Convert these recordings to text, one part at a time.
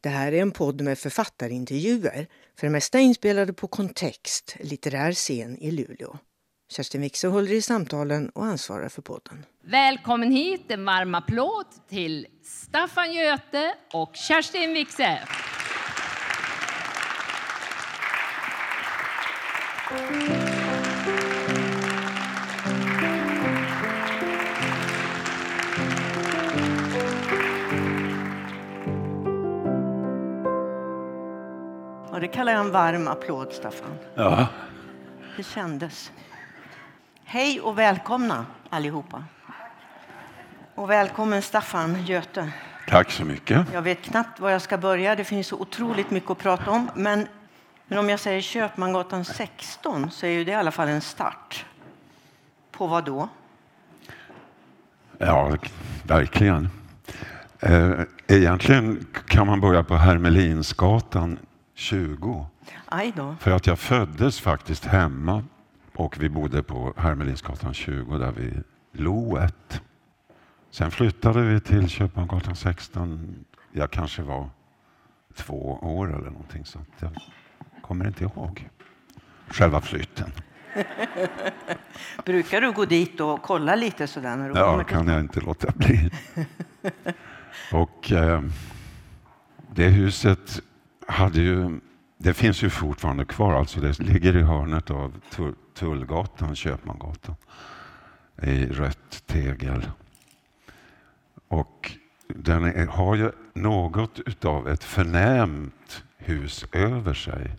Det här är en podd med författarintervjuer, för det mesta inspelade på Kontext, litterär scen i Luleå. Kerstin Wixe håller i samtalen och ansvarar för podden. Välkommen hit, en varm applåd till Staffan Göte och Kerstin Wixe. Mm. Det kallar jag en varm applåd, Staffan. Ja, Det kändes. Hej och välkomna allihopa. Och välkommen Staffan Göte. tack så mycket. Jag vet knappt var jag ska börja. Det finns så otroligt mycket att prata om. Men, men om jag säger Köpmangatan 16 så är ju det i alla fall en start. På vad då? Ja, verkligen. Eh, Egentligen kan man börja på Hermelinsgatan 20. Aj då. För att jag föddes faktiskt hemma och vi bodde på Hermelinsgatan 20 där vid Loet. Sen flyttade vi till Köpmangatan 16. Jag kanske var två år eller någonting sånt. Jag kommer inte ihåg själva flytten. Brukar du gå dit och kolla lite sådär när du Ja, kommer till kan jag inte låta bli. Och eh, det huset hade ju, det finns ju fortfarande kvar, alltså det ligger i hörnet av Tullgatan, Köpmangatan, i rött tegel. Och den är, har ju något utav ett förnämt hus över sig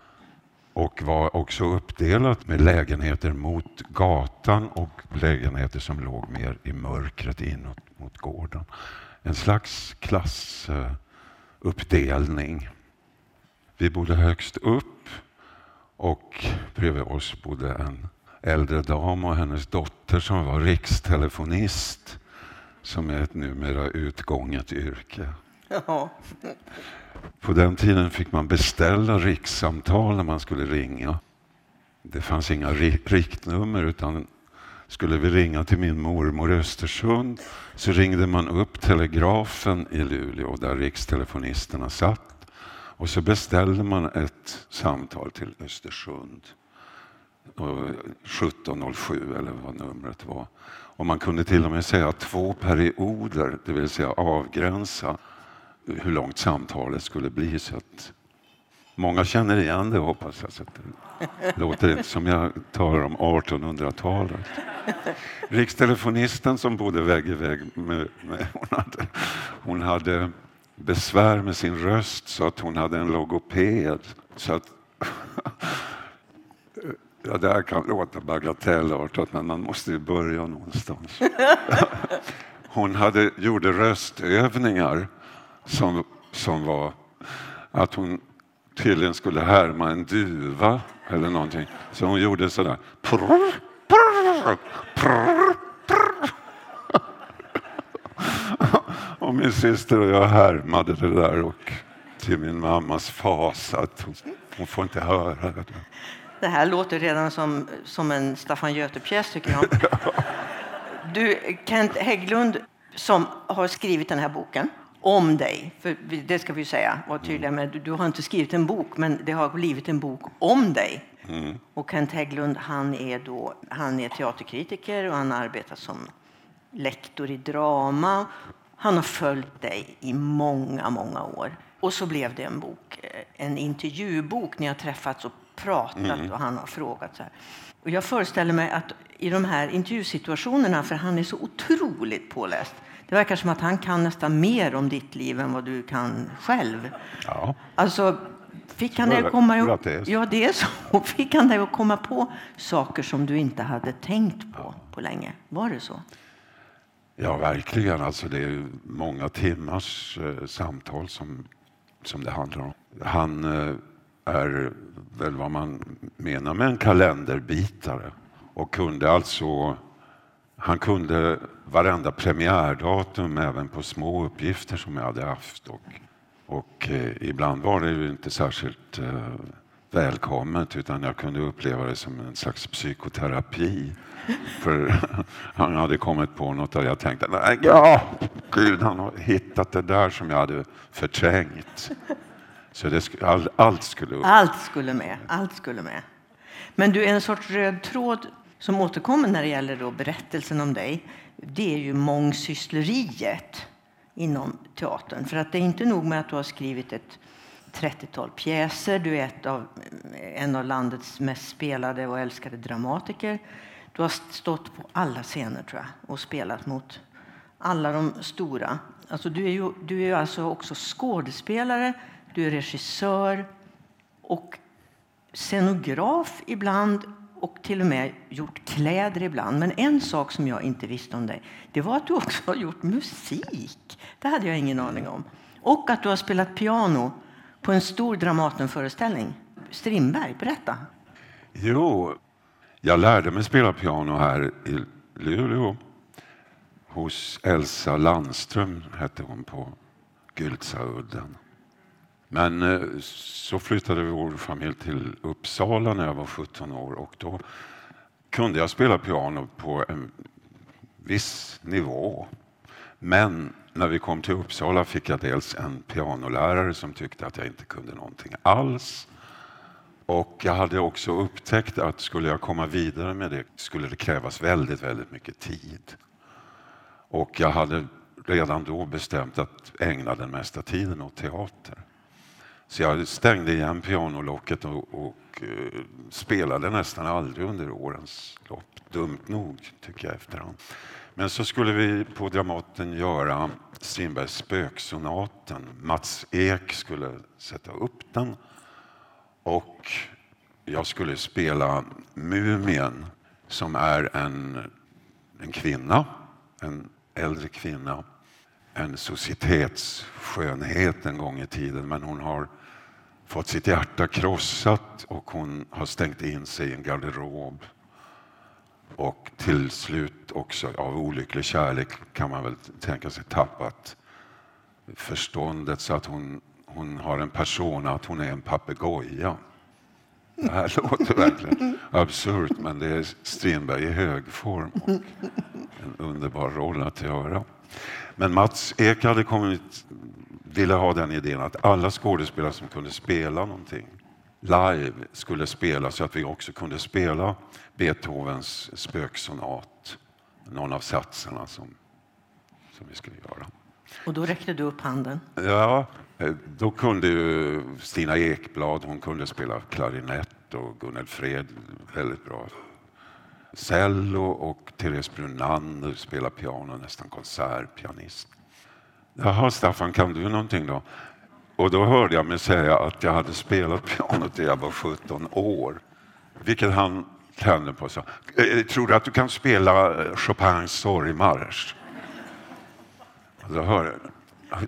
och var också uppdelat med lägenheter mot gatan och lägenheter som låg mer i mörkret inåt mot gården. En slags klassuppdelning. Eh, vi bodde högst upp och bredvid oss bodde en äldre dam och hennes dotter som var rikstelefonist som är ett numera utgånget yrke. Ja. På den tiden fick man beställa rikssamtal när man skulle ringa. Det fanns inga ri- riktnummer utan skulle vi ringa till min mormor i Östersund så ringde man upp telegrafen i Luleå där rikstelefonisterna satt och så beställde man ett samtal till Östersund. Och 1707 eller vad numret var. Och man kunde till och med säga två perioder, det vill säga avgränsa hur långt samtalet skulle bli. Så att många känner igen det hoppas jag. Så att det låter inte som jag talar om 1800-talet. Rikstelefonisten som bodde vägg i vägg med, med hon, hade, hon hade besvär med sin röst så att hon hade en logoped. Så att, ja, det här kan låta bagatellartat men man måste ju börja någonstans. Hon hade, gjorde röstövningar som, som var att hon tydligen skulle härma en duva eller någonting. Så hon gjorde sådär. Prr, prr, prr, prr. Och min syster och jag härmade det där och till min mammas fas att hon, hon får inte höra det. Det här låter redan som, som en Staffan Göte-pjäs tycker jag. Du, Kent Hägglund som har skrivit den här boken om dig, för det ska vi säga, var tydliga med. Du, du har inte skrivit en bok, men det har blivit en bok om dig. Och Kent Hägglund, han är, då, han är teaterkritiker och han arbetar som lektor i drama. Han har följt dig i många, många år. Och så blev det en bok, eh, en intervjubok. Ni har träffats och pratat och han har frågat. Så här. Och jag föreställer mig att i de här intervjusituationerna, för han är så otroligt påläst, det verkar som att han kan nästan mer om ditt liv än vad du kan själv. Ja. Alltså, fick han dig att komma. Ja, det är så. Fick han dig att komma på saker som du inte hade tänkt på på länge? Var det så? Ja, verkligen. Alltså, det är många timmars eh, samtal som, som det handlar om. Han eh, är väl vad man menar med en kalenderbitare och kunde alltså han kunde varenda premiärdatum även på små uppgifter som jag hade haft. Och, och eh, ibland var det ju inte särskilt eh, välkommet utan jag kunde uppleva det som en slags psykoterapi. För han hade kommit på något och jag tänkte, nej, ja, gud, han har hittat det där som jag hade förträngt. Så det, sk- all, allt skulle upp. Allt skulle med. Allt skulle med. Men du, en sorts röd tråd som återkommer när det gäller då berättelsen om dig, det är ju mångsyssleriet inom teatern. För att det är inte nog med att du har skrivit ett 30-tal pjäser, du är ett av, en av landets mest spelade och älskade dramatiker. Du har stått på alla scener tror jag och spelat mot alla de stora. Alltså, du är ju du är alltså också skådespelare, du är regissör och scenograf ibland och till och med gjort kläder ibland. Men en sak som jag inte visste om dig, det var att du också har gjort musik. Det hade jag ingen aning om. Och att du har spelat piano på en stor Dramatenföreställning. Strindberg, berätta. Jo, jag lärde mig spela piano här i Luleå hos Elsa Landström, hette hon på Gyltsaudden. Men eh, så flyttade vår familj till Uppsala när jag var 17 år och då kunde jag spela piano på en viss nivå. Men när vi kom till Uppsala fick jag dels en pianolärare som tyckte att jag inte kunde någonting alls. Och jag hade också upptäckt att skulle jag komma vidare med det skulle det krävas väldigt, väldigt mycket tid. Och jag hade redan då bestämt att ägna den mesta tiden åt teater. Så jag stängde igen pianolocket och, och eh, spelade nästan aldrig under årens lopp. Dumt nog, tycker jag efterhand. Men så skulle vi på Dramaten göra Strindbergs Spöksonaten. Mats Ek skulle sätta upp den. Och jag skulle spela Mumien som är en, en kvinna, en äldre kvinna. En societetsskönhet en gång i tiden men hon har fått sitt hjärta krossat och hon har stängt in sig i en garderob. Och till slut också av olycklig kärlek kan man väl tänka sig tappat förståndet så att hon, hon har en persona att hon är en papegoja. Det här låter verkligen absurt men det är Strindberg i hög form och en underbar roll att göra. Men Mats Ek hade kommit, ville ha den idén att alla skådespelare som kunde spela någonting live skulle spela så att vi också kunde spela Beethovens spöksonat, någon av satserna som, som vi skulle göra. Och då räckte du upp handen. Ja, Eh, då kunde ju Stina Ekblad, hon kunde spela klarinett och Gunnel Fred väldigt bra cello och Therese Brunander spelade piano, nästan konsertpianist. Jaha, Staffan, kan du någonting då? Och då hörde jag mig säga att jag hade spelat piano till jag var 17 år. Vilket han tände på. Så. Eh, tror du att du kan spela eh, Chopins sorgmarsch? Och hör,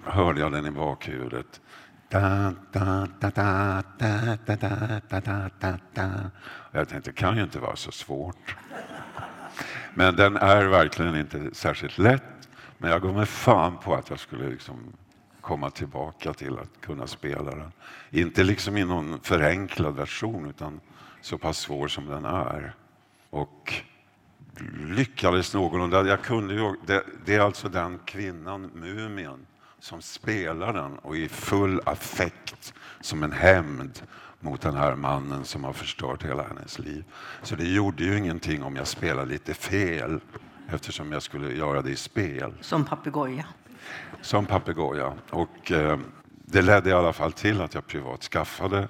hörde jag den i bakhuvudet. Da, da, da, da, da, da, da, da, da, da, Jag tänkte, det kan ju inte vara så svårt. Men den är verkligen inte särskilt lätt. Men jag går med fan på att jag skulle liksom komma tillbaka till att kunna spela den. Inte liksom i någon förenklad version utan så pass svår som den är. Och lyckades någorlunda. Jag kunde ju, det, det är alltså den kvinnan, mumien, som spelar den och i full affekt som en hämnd mot den här mannen som har förstört hela hennes liv. Så det gjorde ju ingenting om jag spelade lite fel eftersom jag skulle göra det i spel Som papegoja. som papegoja. Och eh, det ledde i alla fall till att jag privat skaffade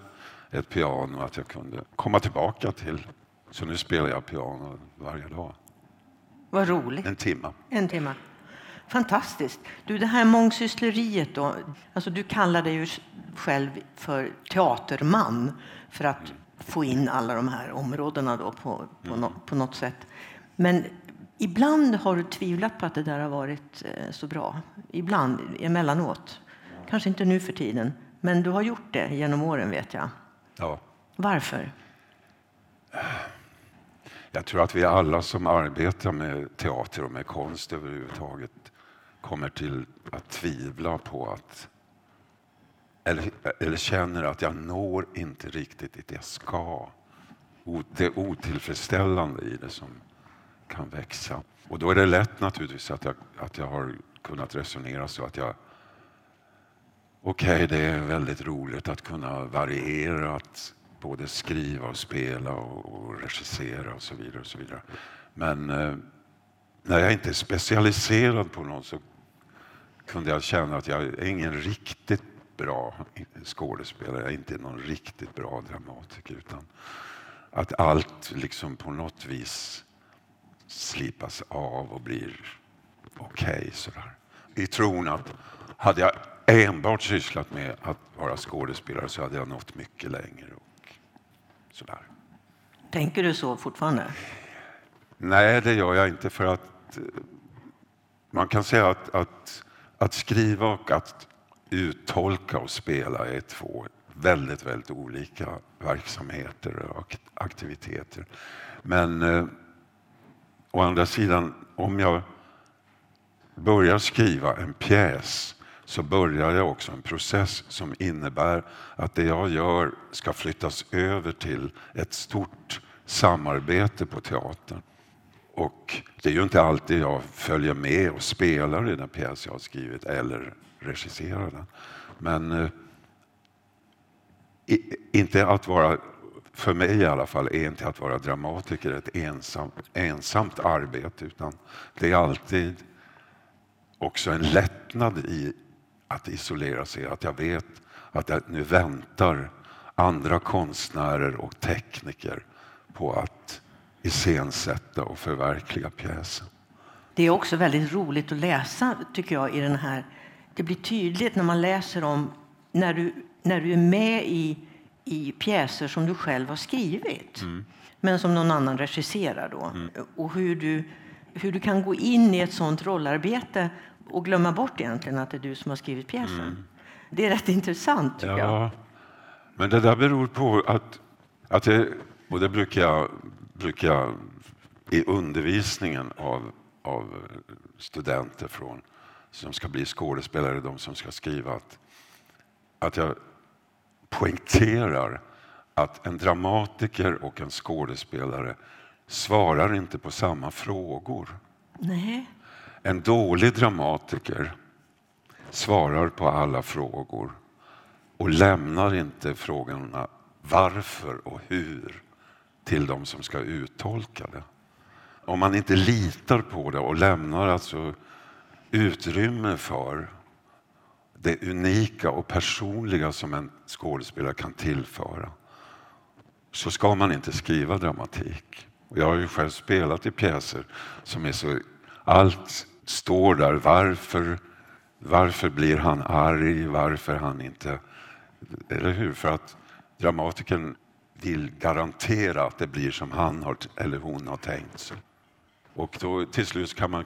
ett piano att jag kunde komma tillbaka till. Så nu spelar jag piano varje dag, Vad roligt. en timme. En timme. Fantastiskt. Du, det här mångsyssleriet då. Alltså, du kallar dig ju själv för teaterman för att få in alla de här områdena då på, på, nå- på något sätt. Men ibland har du tvivlat på att det där har varit eh, så bra. Ibland, emellanåt. Kanske inte nu för tiden, men du har gjort det genom åren vet jag. Ja. Varför? Jag tror att vi alla som arbetar med teater och med konst överhuvudtaget kommer till att tvivla på att eller, eller känner att jag når inte riktigt dit jag ska. Det otillfredsställande i det som kan växa. Och då är det lätt naturligtvis att jag, att jag har kunnat resonera så att jag okej, okay, det är väldigt roligt att kunna variera, att både skriva och spela och, och regissera och så vidare. Och så vidare. Men eh, när jag inte är specialiserad på någon så kunde jag känna att jag är ingen riktigt bra skådespelare, jag är inte någon riktigt bra dramatiker utan att allt liksom på något vis slipas av och blir okej okay, I tron att hade jag enbart sysslat med att vara skådespelare så hade jag nått mycket längre. Och sådär. Tänker du så fortfarande? Nej, det gör jag inte för att eh, man kan säga att, att, att skriva och att uttolka och spela är två väldigt, väldigt olika verksamheter och aktiviteter. Men eh, å andra sidan, om jag börjar skriva en pjäs så börjar jag också en process som innebär att det jag gör ska flyttas över till ett stort samarbete på teatern. Och det är ju inte alltid jag följer med och spelar i den pjäs jag har skrivit eller regisserar den. Men eh, inte att vara, för mig i alla fall, är inte att vara dramatiker ett ensamt, ensamt arbete utan det är alltid också en lättnad i att isolera sig, att jag vet att jag nu väntar andra konstnärer och tekniker på att iscensätta och förverkliga pjäsen. Det är också väldigt roligt att läsa, tycker jag, i den här... Det blir tydligt när man läser om när du, när du är med i, i pjäser som du själv har skrivit, mm. men som någon annan regisserar. Då. Mm. Och hur du, hur du kan gå in i ett sånt rollarbete och glömma bort egentligen att det är du som har skrivit pjäsen. Mm. Det är rätt intressant, tycker ja. jag. Men det där beror på att, att det, och det brukar jag, brukar jag i undervisningen av, av studenter från, som ska bli skådespelare, de som ska skriva, att, att jag poängterar att en dramatiker och en skådespelare svarar inte på samma frågor. Nej. En dålig dramatiker svarar på alla frågor och lämnar inte frågorna varför och hur till de som ska uttolka det. Om man inte litar på det och lämnar alltså utrymme för det unika och personliga som en skådespelare kan tillföra så ska man inte skriva dramatik. Jag har ju själv spelat i pjäser som är så allt står där. Varför, varför blir han arg? Varför han inte... Eller hur? För att dramatikern vill garantera att det blir som han har, eller hon har tänkt sig. Och då, till slut kan man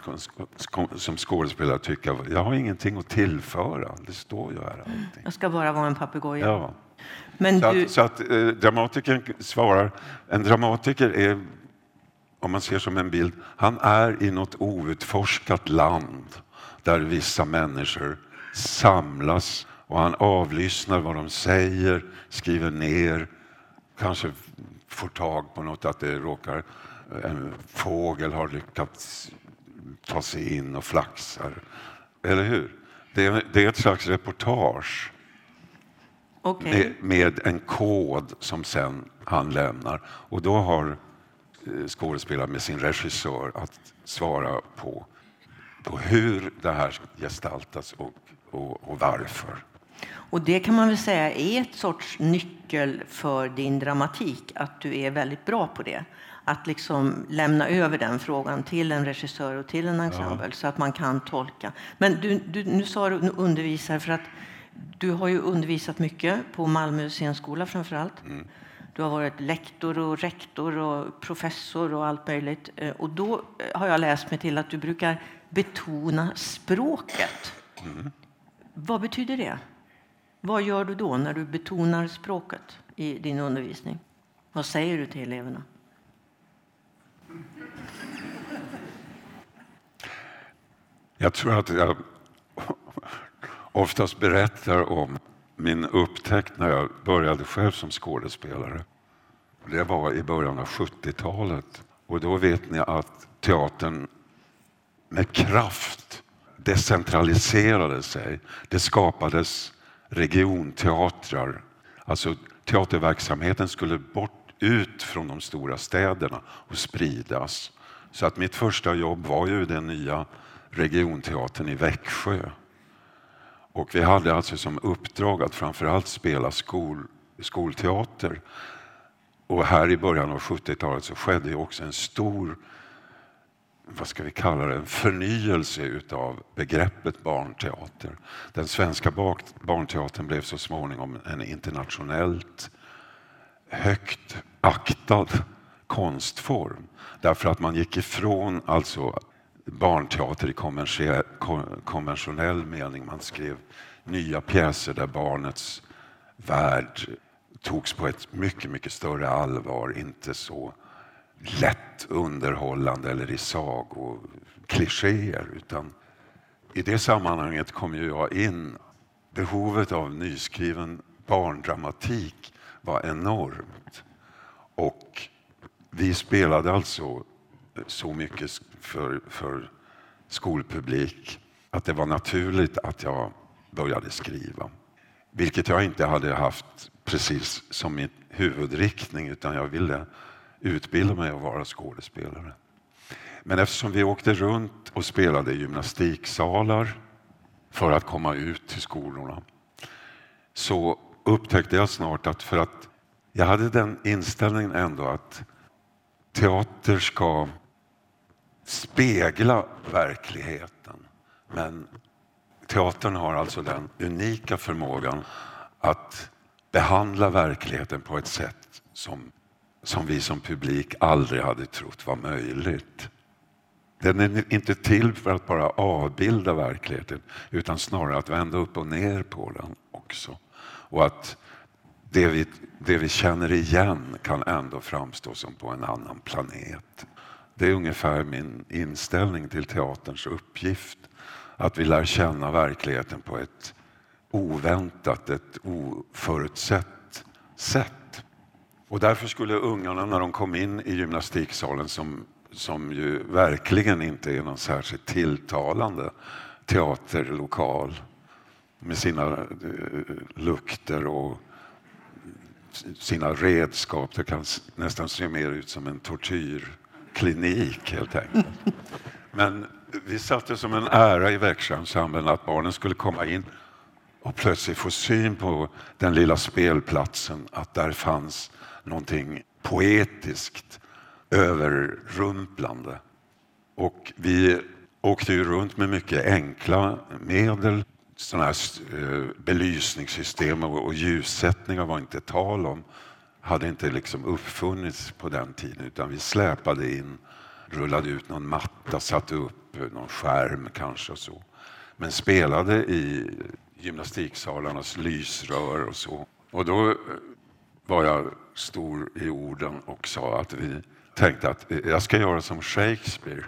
som skådespelare tycka jag har ingenting att tillföra. Det står ju här allting. Jag ska bara vara en papegoja. Ja. Men så, du... att, så att eh, dramatikern svarar, en dramatiker är om man ser som en bild, han är i något outforskat land där vissa människor samlas och han avlyssnar vad de säger, skriver ner, kanske får tag på något, att det råkar en fågel har lyckats ta sig in och flaxar. Eller hur? Det är, det är ett slags reportage okay. med, med, en kod som sen han lämnar. Och då har Eh, skådespelare med sin regissör att svara på, på hur det här gestaltas och, och, och varför. Och det kan man väl säga är ett sorts nyckel för din dramatik, att du är väldigt bra på det. Att liksom lämna över den frågan till en regissör och till en ensemble ja. så att man kan tolka. Men du, du, nu sa du undervisar för att du har ju undervisat mycket på Malmö scenskola framför allt. Mm. Du har varit lektor och rektor och professor och allt möjligt. Eh, och då eh, har jag läst mig till att du brukar betona språket. Mm. Vad betyder det? Vad gör du då när du betonar språket i din undervisning? Vad säger du till eleverna? Jag tror att jag oftast berättar om min upptäckt när jag började själv som skådespelare. Det var i början av 70-talet. Och då vet ni att teatern med kraft decentraliserade sig. Det skapades regionteatrar. Alltså teaterverksamheten skulle bort ut från de stora städerna och spridas. Så att mitt första jobb var ju den nya regionteatern i Växjö. Och vi hade alltså som uppdrag att framförallt spela skol, skolteater. Och här i början av 70-talet så skedde ju också en stor vad ska vi kalla det, en förnyelse utav begreppet barnteater. Den svenska barnteatern blev så småningom en internationellt högt aktad konstform. Därför att man gick ifrån alltså barnteater i konventionell mening. Man skrev nya pjäser där barnets värld togs på ett mycket, mycket större allvar. Inte så lätt underhållande eller i sagoklichéer. Utan I det sammanhanget kom ju jag in. Behovet av nyskriven barndramatik var enormt. Och vi spelade alltså så mycket för, för skolpublik att det var naturligt att jag började skriva. Vilket jag inte hade haft precis som min huvudriktning utan jag ville utbilda mig att vara skådespelare. Men eftersom vi åkte runt och spelade i gymnastiksalar för att komma ut till skolorna så upptäckte jag snart att för att jag hade den inställningen ändå att teater ska spegla verkligheten. Men teatern har alltså den unika förmågan att behandla verkligheten på ett sätt som, som vi som publik aldrig hade trott var möjligt. Den är inte till för att bara avbilda verkligheten utan snarare att vända upp och ner på den också. Och att det vi, det vi känner igen kan ändå framstå som på en annan planet. Det är ungefär min inställning till teaterns uppgift. Att vi lär känna verkligheten på ett oväntat, ett oförutsett sätt. Och därför skulle ungarna när de kom in i gymnastiksalen som, som ju verkligen inte är någon särskilt tilltalande teaterlokal med sina eh, lukter och sina redskap. Det kan nästan se mer ut som en tortyrklinik helt enkelt. Men vi satte som en ära i Växjöensemblen att barnen skulle komma in och plötsligt få syn på den lilla spelplatsen, att där fanns någonting poetiskt överrumplande. Och vi åkte ju runt med mycket enkla medel. Sådana här eh, belysningssystem och ljussättningar var inte tal om. hade inte liksom uppfunnits på den tiden utan vi släpade in, rullade ut någon matta, satte upp någon skärm kanske och så. Men spelade i gymnastiksalarnas lysrör och så. Och då var jag stor i orden och sa att vi tänkte att jag ska göra som Shakespeare.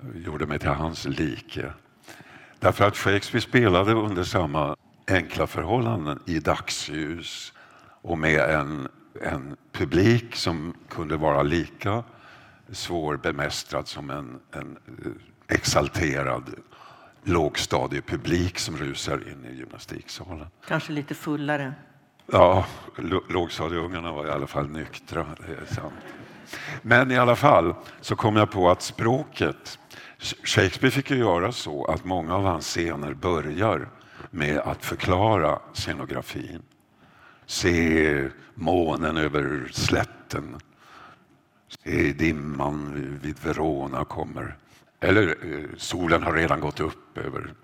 Jag gjorde mig till hans like. Därför att Shakespeare spelade under samma enkla förhållanden i dagsljus och med en, en publik som kunde vara lika svårbemästrad som en, en exalterad lågstadiepublik som rusar in i gymnastiksalen. Kanske lite fullare. Ja, lågstadieungarna var i alla fall nyktra, det är sant. Men i alla fall så kom jag på att språket, Shakespeare fick ju göra så att många av hans scener börjar med att förklara scenografin. Se månen över slätten. Se dimman vid Verona kommer. Eller eh, solen har redan gått upp över...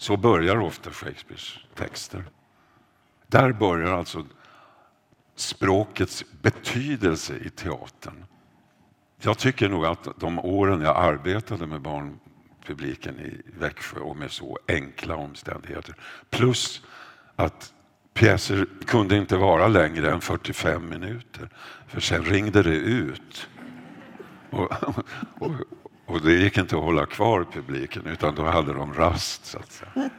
Så börjar ofta Shakespeares texter. Där börjar alltså språkets betydelse i teatern. Jag tycker nog att de åren jag arbetade med barnpubliken i Växjö och med så enkla omständigheter plus att pjäser kunde inte vara längre än 45 minuter för sen ringde det ut. Och, och, och det gick inte att hålla kvar publiken utan då hade de rast så att säga.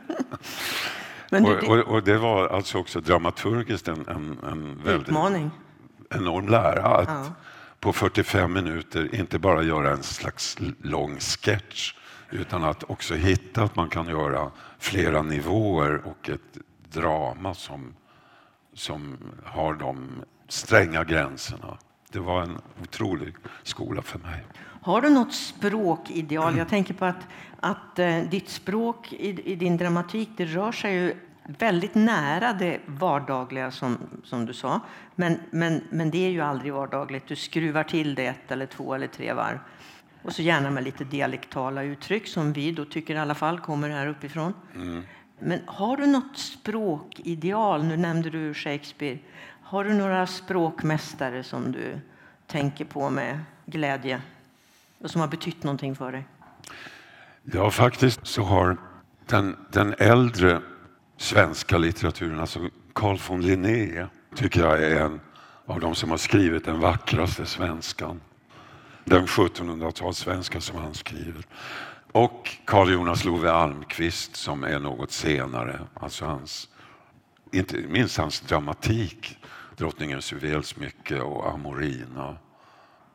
Men det, och, och, och, det var alltså också dramaturgiskt en, en, en väldigt utmaning. enorm lära att ja. på 45 minuter inte bara göra en slags lång sketch utan att också hitta att man kan göra flera nivåer och ett drama som, som har de stränga gränserna. Det var en otrolig skola för mig. Har du något språkideal? Jag tänker på att, att eh, ditt språk i, i, din dramatik det rör sig ju väldigt nära det vardagliga, som, som du sa. Men, men, men det är ju aldrig vardagligt. Du skruvar till det ett eller två eller tre varv. Och så gärna med lite dialektala uttryck som vi då tycker i alla fall kommer här uppifrån. Mm. Men har du något språkideal? Nu nämnde du Shakespeare. Har du några språkmästare som du tänker på med glädje och som har betytt någonting för dig? Ja, faktiskt så har den, den äldre svenska litteraturen, alltså Carl von Linné, tycker jag är en av de som har skrivit den vackraste svenskan. Den 1700-talssvenska som han skriver. Och Carl Jonas Love Almqvist som är något senare. Alltså hans, inte minst hans dramatik, Drottningens juvelsmycke och Amorina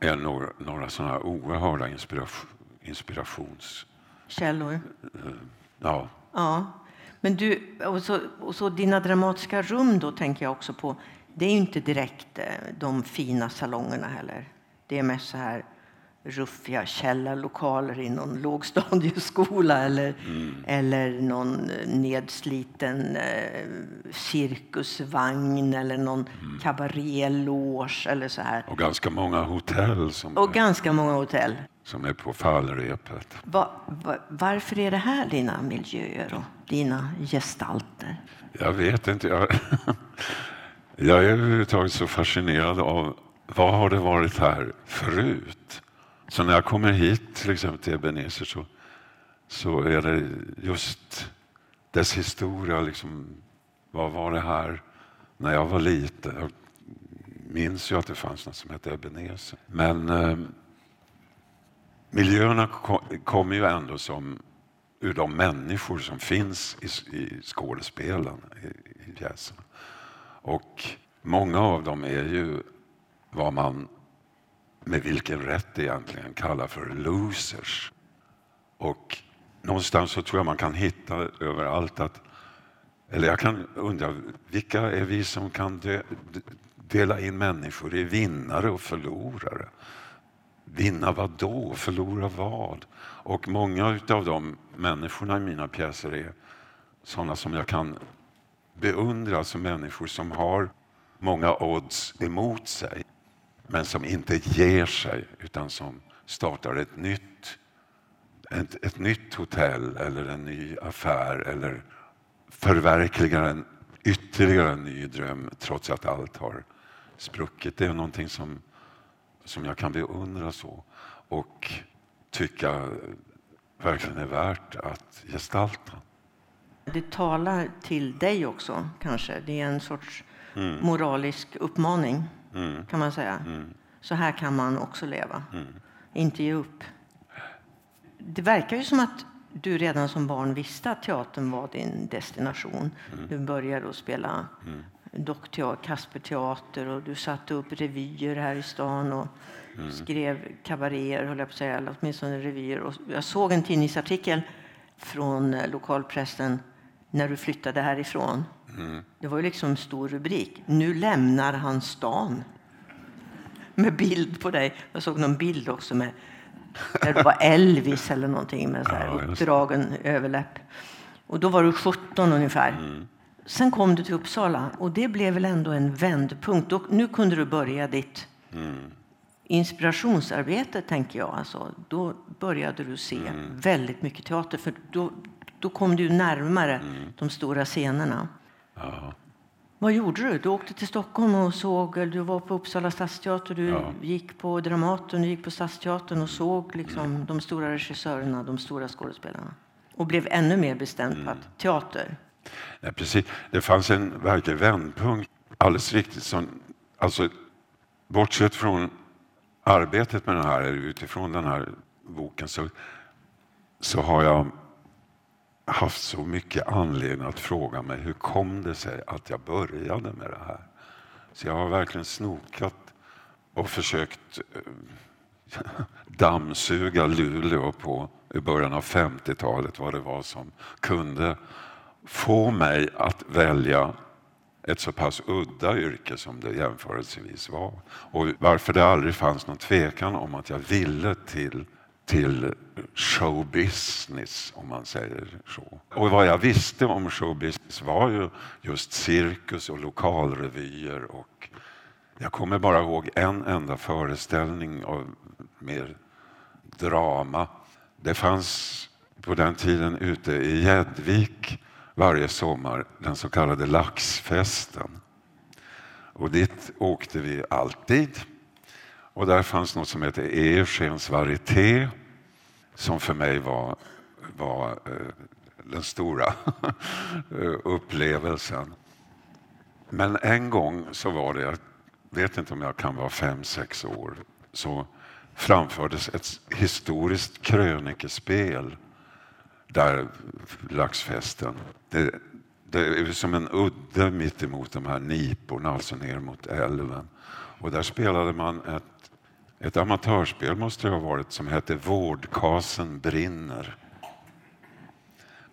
är några, några sådana oerhörda inspiration, inspirationskällor. Eh, ja. ja. Men du, och så, och så dina dramatiska rum då tänker jag också på. Det är ju inte direkt eh, de fina salongerna heller. Det är mest så här ruffiga källarlokaler i någon lågstadieskola eller, mm. eller någon nedsliten eh, cirkusvagn eller någon mm. kabaréloge eller så här. Och ganska många hotell. Som och är, ganska många hotell. Som är på fallrepet. Va, va, varför är det här dina miljöer och dina gestalter? Jag vet inte. Jag, jag är överhuvudtaget så fascinerad av vad har det varit här förut? Så när jag kommer hit till exempel till Ebenezer så, så är det just dess historia. Liksom, vad var det här när jag var liten? Jag minns ju att det fanns något som hette Ebenezer. Men eh, miljöerna kommer kom ju ändå som ur de människor som finns i, i skådespelen, i, i pjäserna. Och många av dem är ju vad man med vilken rätt egentligen kallar för losers. Och någonstans så tror jag man kan hitta överallt att, eller jag kan undra, vilka är vi som kan de, dela in människor i vinnare och förlorare? Vinna vad då? Förlora vad? Och många av de människorna i mina pjäser är sådana som jag kan beundra, som människor som har många odds emot sig men som inte ger sig utan som startar ett nytt, ett, ett nytt hotell eller en ny affär eller förverkligar en ytterligare en ny dröm trots att allt har spruckit. Det är någonting som, som jag kan beundra så och tycka verkligen är värt att gestalta. Det talar till dig också, kanske. Det är en sorts mm. moralisk uppmaning mm. kan man säga. Mm. Så här kan man också leva. Mm. Inte ge upp. Det verkar ju som att du redan som barn visste att teatern var din destination. Mm. Du började att spela mm. dockteater, Kasperteater och du satte upp revyer här i stan och mm. skrev kabaréer, höll jag på att säga, eller åtminstone revyer. Och jag såg en tidningsartikel från eh, lokalpressen när du flyttade härifrån. Mm. Det var ju liksom stor rubrik. Nu lämnar han stan. Med bild på dig. Jag såg någon bild också med där det var Elvis eller någonting med så här ja, uppdragen överläpp. Och då var du 17 ungefär. Mm. Sen kom du till Uppsala och det blev väl ändå en vändpunkt. Då, nu kunde du börja ditt mm. inspirationsarbete, tänker jag. Alltså, då började du se mm. väldigt mycket teater. För då, då kom du närmare de stora scenerna. Ja. Vad gjorde du? Du åkte till Stockholm och såg, du var på Uppsala stadsteater, du ja. gick på Dramaten, du gick på Stadsteatern och såg liksom mm. de stora regissörerna, de stora skådespelarna. Och blev ännu mer bestämd mm. på att teater. Ja, precis. Det fanns en verklig vändpunkt, alldeles riktigt. Som, alltså, bortsett från arbetet med den här, utifrån den här boken, så, så har jag haft så mycket anledning att fråga mig hur kom det sig att jag började med det här. Så jag har verkligen snokat och försökt eh, dammsuga Luleå på i början av 50-talet vad det var som kunde få mig att välja ett så pass udda yrke som det jämförelsevis var. Och varför det aldrig fanns någon tvekan om att jag ville till, till showbusiness, om man säger så. Och vad jag visste om showbusiness var ju just cirkus och lokalrevyer och jag kommer bara ihåg en enda föreställning av mer drama. Det fanns på den tiden ute i Gäddvik varje sommar den så kallade laxfesten. Och dit åkte vi alltid. Och där fanns något som hette Eugens varieté som för mig var, var eh, den stora eh, upplevelsen. Men en gång så var det, jag vet inte om jag kan vara fem, sex år, så framfördes ett historiskt krönikespel där laxfesten. Det, det är som en udde mitt emot de här niporna, alltså ner mot älven. Och där spelade man ett, ett amatörspel, måste det ha varit, som hette Vårdkasen brinner.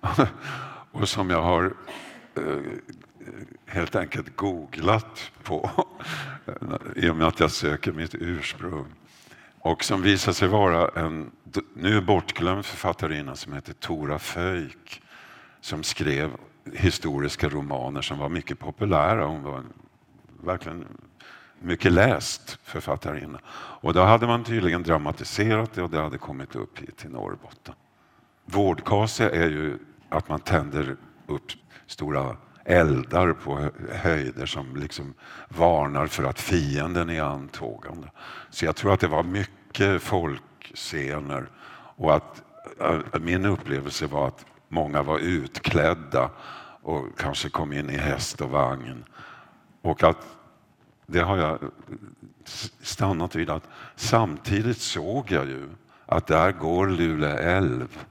och som jag har eh, helt enkelt googlat på i och med att jag söker mitt ursprung och som visar sig vara en nu bortglömd författarinna som heter Tora Föjk som skrev historiska romaner som var mycket populära. Hon var verkligen mycket läst författarinna. Och då hade man tydligen dramatiserat det och det hade kommit upp hit till Norrbotten. Vårdkase är ju att man tänder upp stora eldar på höjder som liksom varnar för att fienden är antågande. Så jag tror att det var mycket folkscener och att, att min upplevelse var att många var utklädda och kanske kom in i häst och vagn. Och att det har jag stannat vid att samtidigt såg jag ju att där går Lule älv.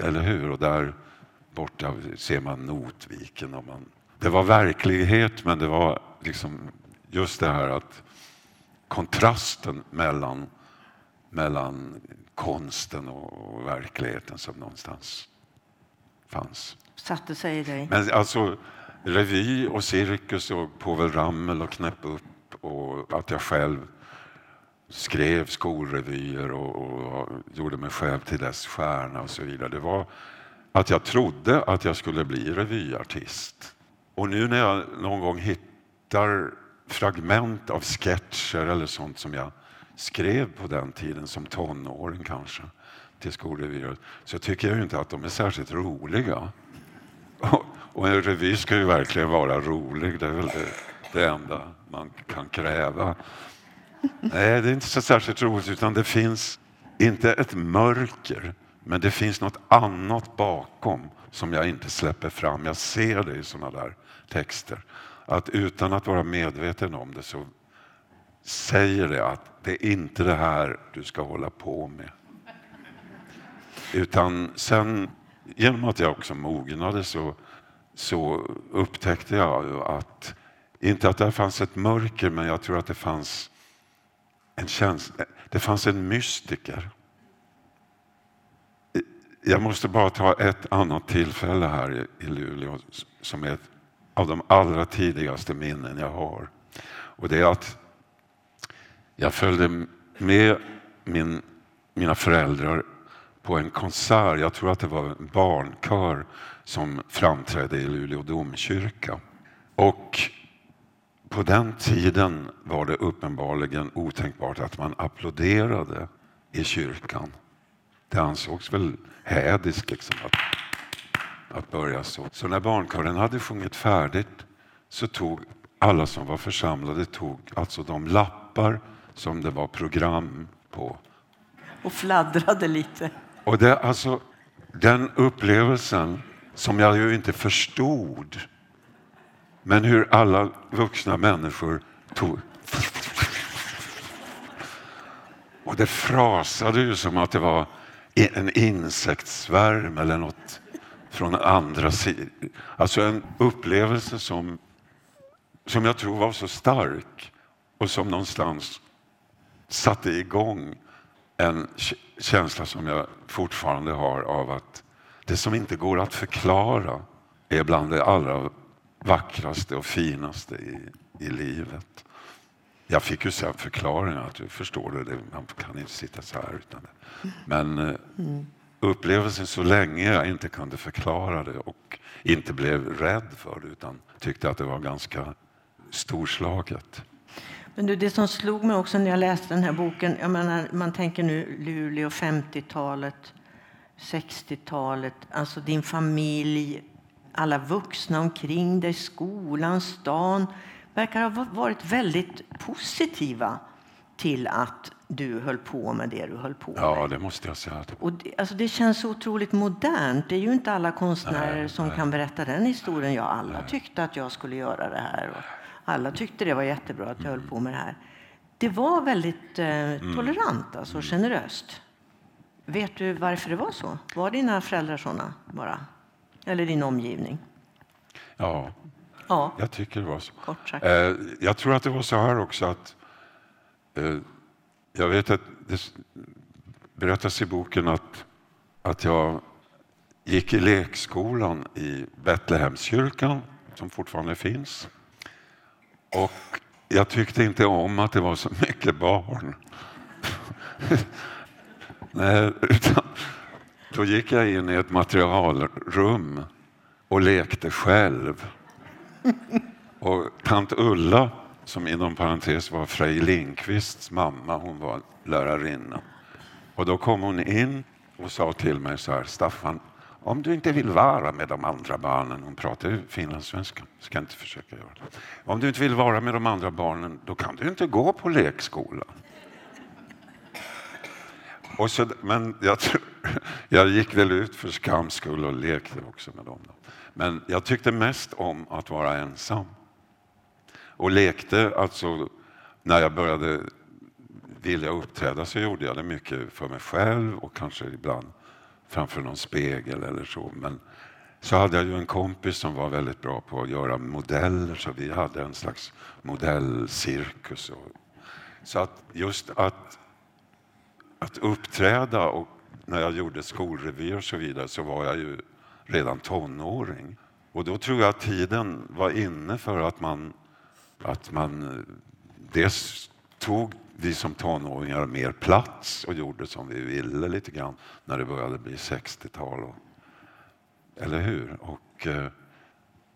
Eller hur? Och där borta ser man Notviken. Och man, det var verklighet men det var liksom just det här att kontrasten mellan, mellan konsten och verkligheten som någonstans fanns. Satte sig i dig? Men alltså revy och cirkus och Povel Ramel och Knäpp upp och att jag själv skrev skolrevyer och, och, gjorde mig själv till dess stjärna och så vidare. Det var att jag trodde att jag skulle bli revyartist. Och nu när jag någon gång hittar fragment av sketcher eller sånt som jag skrev på den tiden som tonåring kanske till skolrevyer så tycker jag inte att de är särskilt roliga. Och en revy ska ju verkligen vara rolig, det är väl det, det enda man kan kräva. Nej, det är inte så särskilt roligt utan det finns inte ett mörker men det finns något annat bakom som jag inte släpper fram. Jag ser det i sådana där texter. Att utan att vara medveten om det så säger det att det är inte det här du ska hålla på med. Utan sen, genom att jag också mognade så, så upptäckte jag ju att, inte att det fanns ett mörker, men jag tror att det fanns en känsla, det fanns en mystiker jag måste bara ta ett annat tillfälle här i Luleå som är ett av de allra tidigaste minnen jag har. Och det är att jag följde med min, mina föräldrar på en konsert. Jag tror att det var en barnkör som framträdde i Luleå domkyrka. Och på den tiden var det uppenbarligen otänkbart att man applåderade i kyrkan. Det ansågs väl hädiskt liksom att, att börja så. Så när barnkören hade sjungit färdigt så tog alla som var församlade tog alltså de lappar som det var program på. Och fladdrade lite. Och det, alltså, den upplevelsen som jag ju inte förstod men hur alla vuxna människor tog och det frasade ju som att det var en insektssvärm eller något från andra sidan. Alltså en upplevelse som, som jag tror var så stark och som någonstans satte igång en känsla som jag fortfarande har av att det som inte går att förklara är bland det allra vackraste och finaste i, i livet. Jag fick ju sen förklaringen att du förstår det, man kan inte sitta så här. Utan det. Men mm. upplevelsen så länge jag inte kunde förklara det och inte blev rädd för det utan tyckte att det var ganska storslaget. Men du, det som slog mig också när jag läste den här boken, jag menar, man tänker nu Luleå 50-talet, 60-talet, alltså din familj, alla vuxna omkring dig, skolan, stan verkar ha varit väldigt positiva till att du höll på med det du höll på med. Ja, det måste jag säga. Och det, alltså det känns så otroligt modernt. Det är ju inte alla konstnärer nej, som nej. kan berätta den historien. Ja, alla nej. tyckte att jag skulle göra det här. Och alla tyckte det var jättebra att jag höll på med det här. Det var väldigt eh, mm. tolerant, alltså mm. generöst. Vet du varför det var så? Var dina föräldrar såna bara? Eller din omgivning? Ja, ja. jag tycker det var så. Kort sagt. Eh, jag tror att det var så här också att eh, jag vet att det berättas i boken att, att jag gick i lekskolan i Betlehemskyrkan som fortfarande finns. Och jag tyckte inte om att det var så mycket barn. Nej, utan då gick jag in i ett materialrum och lekte själv. Och tant Ulla, som inom parentes var Frej Lindqvists mamma, hon var lärarinna. Och då kom hon in och sa till mig så här, Staffan, om du inte vill vara med de andra barnen, hon pratar finlandssvenska, ska inte försöka göra det. Om du inte vill vara med de andra barnen, då kan du inte gå på lekskolan. Och så, men jag, tror, jag gick väl ut för skams skull och lekte också med dem. Då. Men jag tyckte mest om att vara ensam. Och lekte, alltså när jag började vilja uppträda så gjorde jag det mycket för mig själv och kanske ibland framför någon spegel eller så. Men så hade jag ju en kompis som var väldigt bra på att göra modeller så vi hade en slags modellcirkus. Så att just att, att uppträda och när jag gjorde skolrevyer och så vidare så var jag ju redan tonåring. Och då tror jag att tiden var inne för att man, att man eh, dels tog vi som tonåringar mer plats och gjorde som vi ville lite grann när det började bli 60-tal. Eller hur? Och, eh,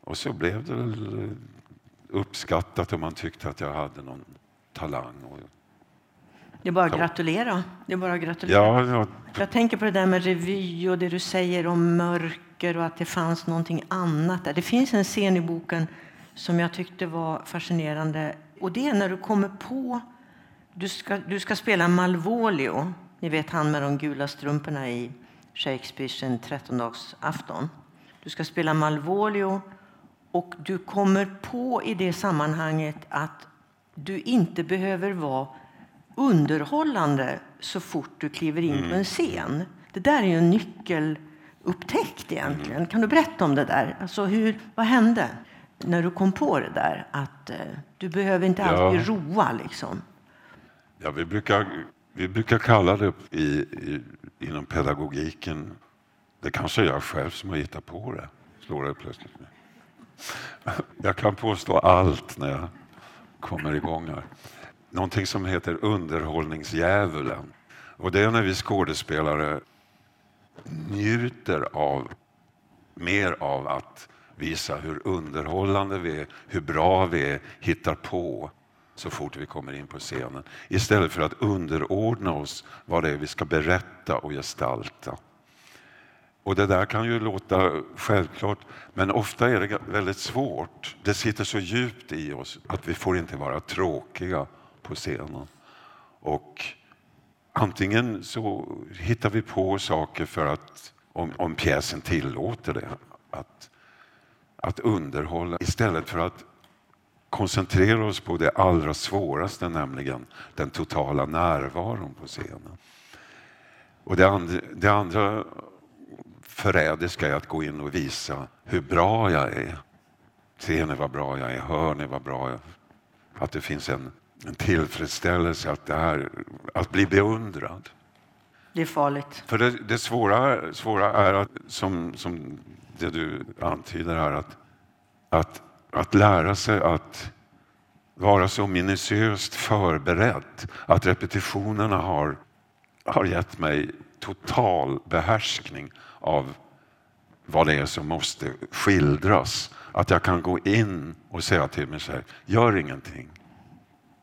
och så blev det uppskattat och man tyckte att jag hade någon talang. Det är bara att gratulera. Det är bara att gratulera. Ja, ja. Jag tänker på det där med revy och det du säger om mörker och att det fanns någonting annat där. Det finns en scen i boken som jag tyckte var fascinerande och det är när du kommer på du ska, du ska spela Malvolio, ni vet han med de gula strumporna i Shakespeares En trettondagsafton. Du ska spela Malvolio och du kommer på i det sammanhanget att du inte behöver vara underhållande så fort du kliver in mm. på en scen. Det där är ju en nyckelupptäckt egentligen. Kan du berätta om det där? Alltså hur, vad hände när du kom på det där att eh, du behöver inte alltid ja. roa liksom? Ja, vi, brukar, vi brukar kalla det i, i, inom pedagogiken, det kanske är jag själv som har hittat på det, slår det plötsligt med. Jag kan påstå allt när jag kommer igång här. Någonting som heter underhållningsdjävulen. Och det är när vi skådespelare njuter av mer av att visa hur underhållande vi är, hur bra vi är, hittar på så fort vi kommer in på scenen. Istället för att underordna oss vad det är vi ska berätta och gestalta. Och det där kan ju låta självklart, men ofta är det väldigt svårt. Det sitter så djupt i oss att vi får inte vara tråkiga på scenen. Och antingen så hittar vi på saker för att, om, om pjäsen tillåter det, att, att underhålla istället för att koncentrera oss på det allra svåraste, nämligen den totala närvaron på scenen. Och det, andra, det andra förrädiska är att gå in och visa hur bra jag är. Ser ni vad bra jag är? Hör ni vad bra jag är? Att det finns en, en tillfredsställelse att, det här, att bli beundrad. Det är farligt. För det, det svåra, svåra är att, som, som det du antyder här, att, att, att lära sig att vara så minutiöst förberedd att repetitionerna har, har gett mig total behärskning av vad det är som måste skildras. Att jag kan gå in och säga till mig själv, gör ingenting.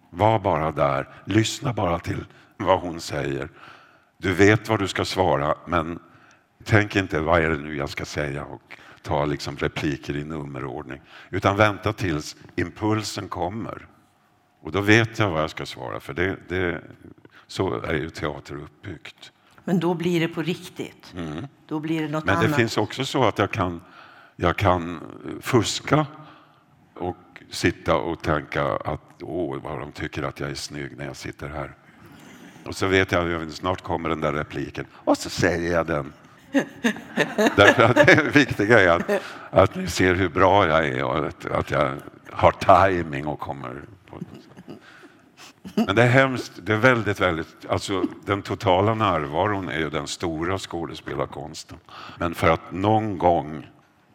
Var bara där, lyssna bara till vad hon säger. Du vet vad du ska svara, men tänk inte vad är det nu jag ska säga och ta liksom repliker i nummerordning. Utan vänta tills impulsen kommer. Och då vet jag vad jag ska svara, för det, det, så är ju teater uppbyggt. Men då blir det på riktigt. Då blir det något Men det annat. finns också så att jag kan, jag kan fuska och sitta och tänka att åh, vad de tycker att jag är snygg när jag sitter här. Och så vet jag att snart kommer den där repliken och så säger jag den. Därför att det viktiga är att, att ni ser hur bra jag är och att, att jag har timing och kommer på men det är hemskt, det är väldigt, väldigt, alltså den totala närvaron är ju den stora skådespelarkonsten. Men för att någon gång,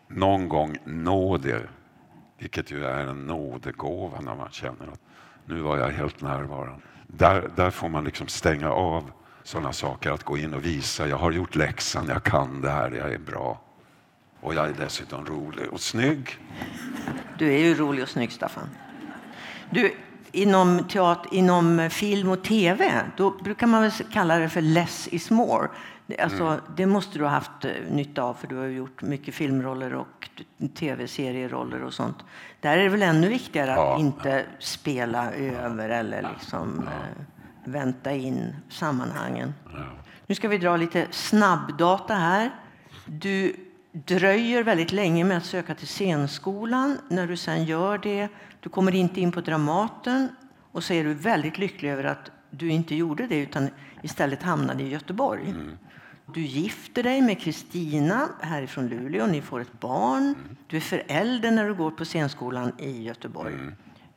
någon gång nå det, vilket ju är en nådegåva när man känner att nu var jag helt närvarande. Där, där får man liksom stänga av sådana saker, att gå in och visa, jag har gjort läxan, jag kan det här, jag är bra. Och jag är dessutom rolig och snygg. Du är ju rolig och snygg, Staffan. Du, inom, teater, inom film och tv då brukar man väl kalla det för less is more. Alltså, Mm. Det måste du ha haft eh, nytta av, för du har gjort mycket filmroller och tv-serieroller och sånt. Där är det väl ännu viktigare Ja. att inte spela över eller liksom eh, vänta in sammanhangen. Nu ska vi dra lite snabbdata här. Du dröjer väldigt länge med att söka till scenskolan. När du sen gör det, du kommer inte in på Dramaten och så är du väldigt lycklig över att du inte gjorde det utan istället hamnade i Göteborg. Du gifter dig med Kristina härifrån Luleå. Ni får ett barn. Du är förälder när du går på scenskolan i Göteborg.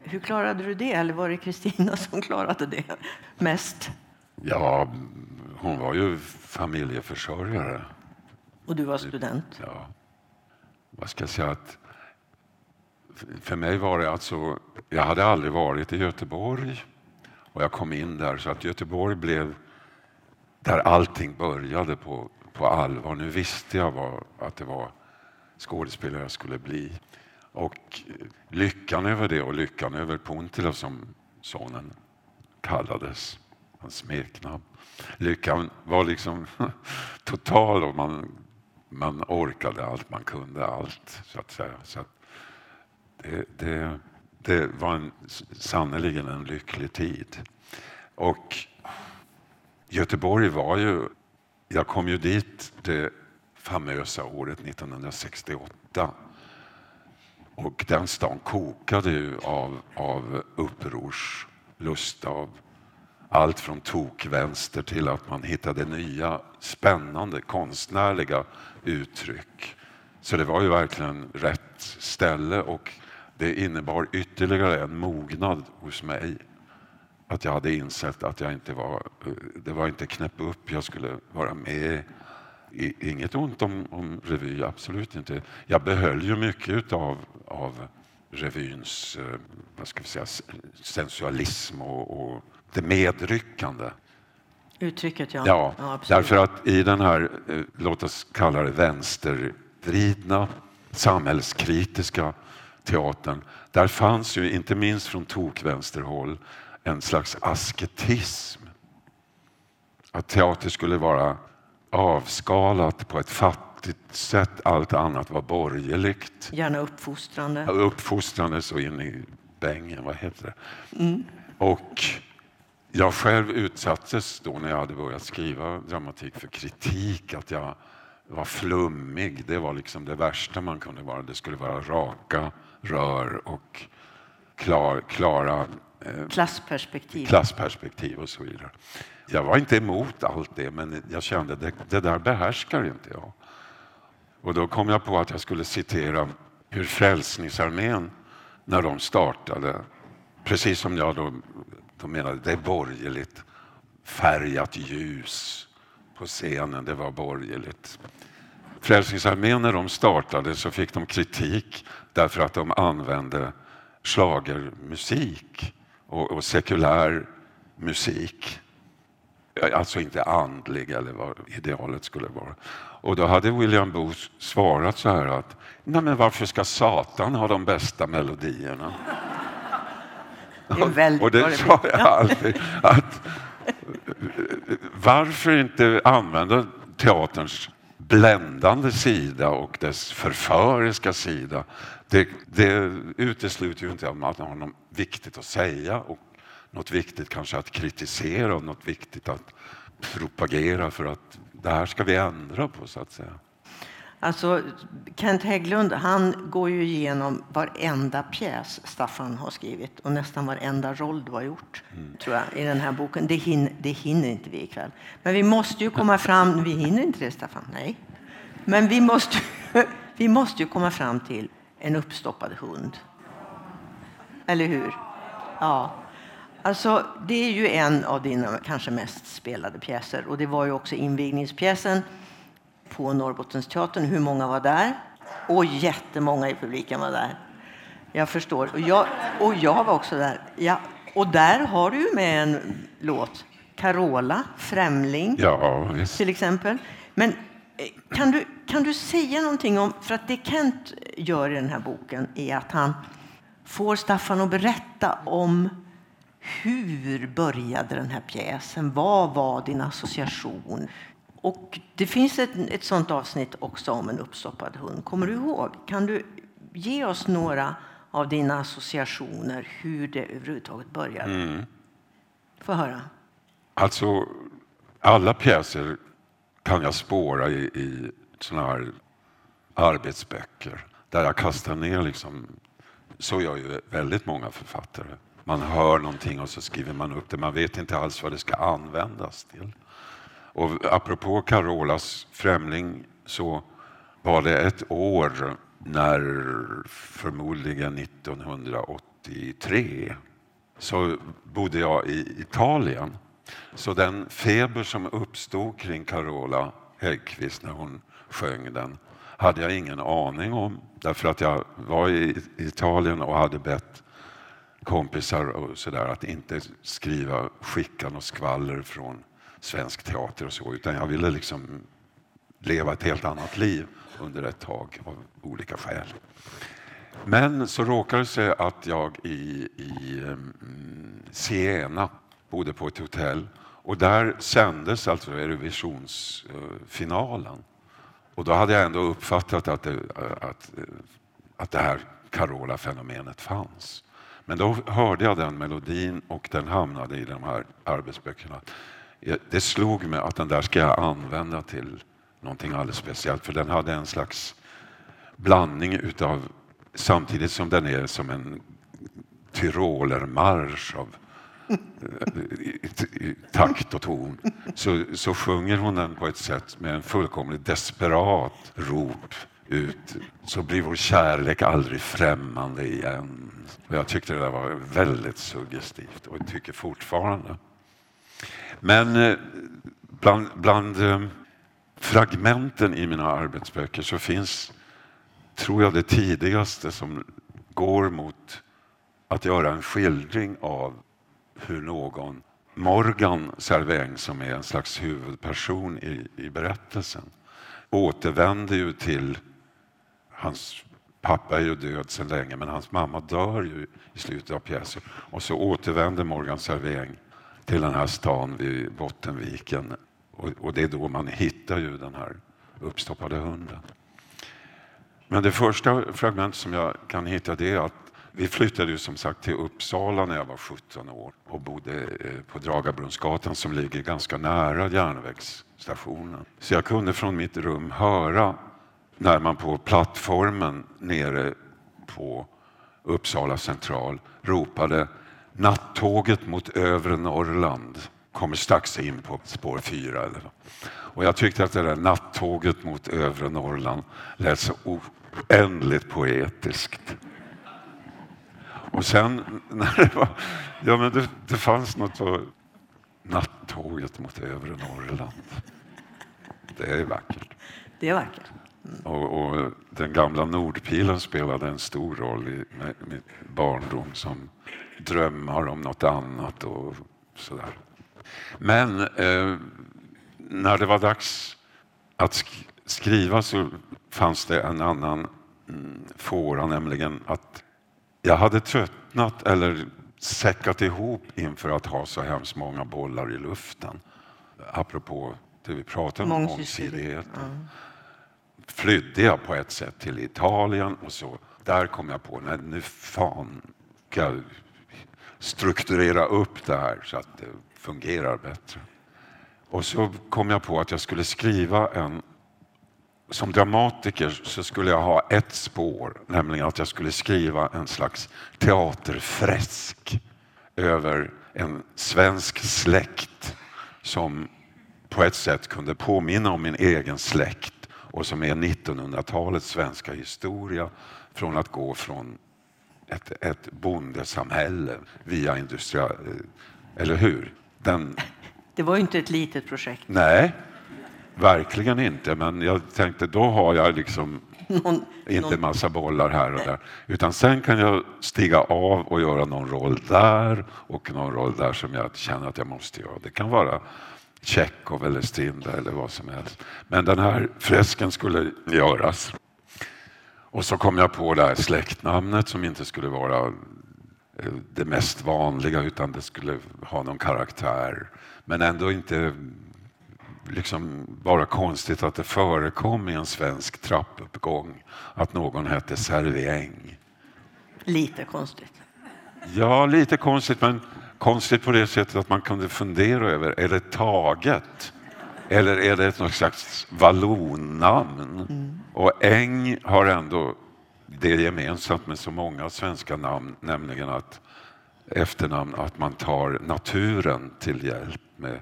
Hur klarade du det? Eller var det Kristina som klarade det mest? Ja, hon var ju familjeförsörjare. Och du var student? Ja, vad ska jag säga? Att för mig var det alltså, jag hade aldrig varit i Göteborg och jag kom in där så att Göteborg blev där allting började på, på allvar. Nu visste jag vad, att det var skådespelare jag skulle bli. Och eh, lyckan över det och lyckan över Puntila som sonen kallades, hans smeknamn. Lyckan var liksom total och man, man orkade allt, man kunde allt så att säga. Så att det, det, det var en, sannerligen en lycklig tid. Och Göteborg var ju, jag kom ju dit det famösa året 1968 och den stan kokade ju av, av upprorslust, av allt från tokvänster till att man hittade nya spännande konstnärliga uttryck. Så det var ju verkligen rätt ställe och det innebar ytterligare en mognad hos mig. Att jag hade insett att jag inte var, eh, det var inte knäpp upp jag skulle vara med i. Inget ont om, om revy, absolut inte. Jag behöll ju mycket av, av revyns eh, vad ska vi säga, sensualism och, och det medryckande. Uttrycket, ja. Ja, absolut. därför att i den här, eh, låt oss kalla det vänstervridna, samhällskritiska teatern, där fanns ju inte minst från tokvänsterhåll en slags asketism. Att teater skulle vara avskalat på ett fattigt sätt, allt annat var borgerligt. Gärna uppfostrande. Uppfostrande så in i bängen, vad heter det? Och jag själv utsattes då när jag hade börjat skriva dramatik för kritik, att jag var flummig. Det var liksom det värsta man kunde vara. Det skulle vara raka rör och klar, klara eh, Klassperspektiv. klassperspektiv och så vidare. Jag var inte emot allt det, men jag kände det, det där behärskar inte jag. Och då kom jag på att jag skulle citera hur Frälsningsarmén, när de startade, precis som jag då, då menade, det är borgerligt, färgat ljus på scenen, det var borgerligt. Frälsningsarmén när de startade så fick de kritik därför att de använde slagermusik och, och sekulär musik. Alltså inte andlig eller vad idealet skulle vara. Och då hade William Booth svarat så här att Nej, men varför ska Satan ha de bästa melodierna? Det och det sa jag alltid. Att, varför inte använda teaterns bländande sida och dess förföriska sida. Det, det utesluter ju inte att man har något viktigt att säga och något viktigt kanske att kritisera och något viktigt att propagera för att det här ska vi ändra på så att säga. Alltså, Kent Hägglund han går ju igenom varenda pjäs Staffan har skrivit och nästan varenda roll du har gjort mm. tror jag, i den här boken. Det hinner, det hinner inte vi ikväll. Men vi måste ju komma fram... Vi hinner inte det, Staffan. Nej. Men vi måste, vi måste ju komma fram till en uppstoppad hund. Eller hur? Ja. Alltså, det är ju en av dina kanske mest spelade pjäser och det var ju också invigningspjäsen på Norrbottensteatern. Hur många var där? Och jättemånga i publiken var där. Jag förstår. Och jag, och jag var också där. Ja, och där har du ju med en låt. Carola, Främling, ja, till exempel. Men eh, kan du, kan du säga någonting om... För att det Kent gör i den här boken är att han får Staffan att berätta om hur började den här pjäsen? Vad var din association? Och det finns ett, ett sånt avsnitt också om en uppstoppad hund. Kommer du ihåg? Kan du ge oss några av dina associationer, hur det överhuvudtaget började? Mm. Få höra. Alltså, alla pjäser kan jag spåra i, i såna här arbetsböcker där jag kastar ner liksom, så gör ju väldigt många författare. Man hör någonting och så skriver man upp det. Man vet inte alls vad det ska användas till. Och apropå Carolas Främling så var det ett år när förmodligen 1983 så bodde jag i Italien. Så den feber som uppstod kring Carola Häggkvist när hon sjöng den hade jag ingen aning om därför att jag var i Italien och hade bett kompisar och sådär att inte skriva skickan och skvaller från svensk teater och så, utan jag ville liksom leva ett helt annat liv under ett tag av olika skäl. Men så råkade det sig att jag i, i um, Siena bodde på ett hotell och där sändes alltså Eurovisionsfinalen. Och då hade jag ändå uppfattat att det, att, att det här Carola-fenomenet fanns. Men då hörde jag den melodin och den hamnade i de här arbetsböckerna eh, det slog mig att den där ska jag använda till någonting alldeles speciellt. För den hade en slags blandning utav, samtidigt som den är som en tyrolermarsch av eh, takt och ton, så, så sjunger hon den på ett sätt med en fullkomligt desperat rop ut. Så blir vår kärlek aldrig främmande igen. Och jag tyckte det där var väldigt suggestivt och tycker fortfarande. Men eh, bland, bland eh, fragmenten i mina arbetsböcker så finns, tror jag, det tidigaste som går mot att göra en skildring av hur någon, Morgan Serväng som är en slags huvudperson i, i berättelsen, återvänder ju till hans pappa är ju död sedan länge men hans mamma dör ju i slutet av pjäsen och så återvänder Morgan Serväng till den här stan vid Bottenviken. Och, och det är då man hittar ju den här uppstoppade hunden. Men det första fragment som jag kan hitta det är att vi flyttade ju som sagt till Uppsala när jag var 17 år och bodde eh, på Dragabrunnsgatan som ligger ganska nära järnvägsstationen. Så jag kunde från mitt rum höra när man på plattformen nere på Uppsala central ropade Nattåget mot övre Norrland kommer strax in på spår fyra. Och jag tyckte att det där nattåget mot övre Norrland lät så oändligt poetiskt. Och sen när det var, ja men det, det fanns något på nattåget mot övre Norrland. Det är vackert. Det är vackert. Och, och den gamla Nordpilen spelade en stor roll i min barndom som drömmar om något annat och sådär. Men eh, när det var dags att sk skriva så fanns det en annan mm, fåra, nämligen att jag hade tröttnat eller säckat ihop inför att ha så hemskt många bollar i luften. Apropå det vi pratade om, mångsidigheten. Mm. Flydde jag på ett sätt till Italien och så där kom jag på, nej nu fan ska jag strukturera upp det här så att det fungerar bättre. Och så kom jag på att jag skulle skriva en som dramatiker så skulle jag ha ett spår, nämligen att jag skulle skriva en slags teaterfresk över en svensk släkt som på ett sätt kunde påminna om min egen släkt och som är 1900-talets svenska historia från att gå från ett, ett bondesamhälle via industria... Eller hur? Den... Det var ju inte ett litet projekt. Nej, verkligen inte. Men jag tänkte då har jag liksom någon, inte någon... massa bollar här och där. Utan sen kan jag stiga av och göra någon roll där och någon roll där som jag känner att jag måste göra. Det kan vara Tjechov eller Stindl eller vad som helst. Men den här fresken skulle göras. Och så kom jag på det här släktnamnet som inte skulle vara eh, det mest vanliga utan det skulle ha någon karaktär. Men ändå inte liksom vara konstigt att det förekom i en svensk trappuppgång att någon hette Servieng. Lite konstigt. Ja, lite konstigt men konstigt på det sättet att man kunde fundera över, är det taget? Eller är det något slags vallonnamn? Mm. Och Äng har ändå det gemensamt med så många svenska namn, nämligen att efternamn att man tar naturen till hjälp med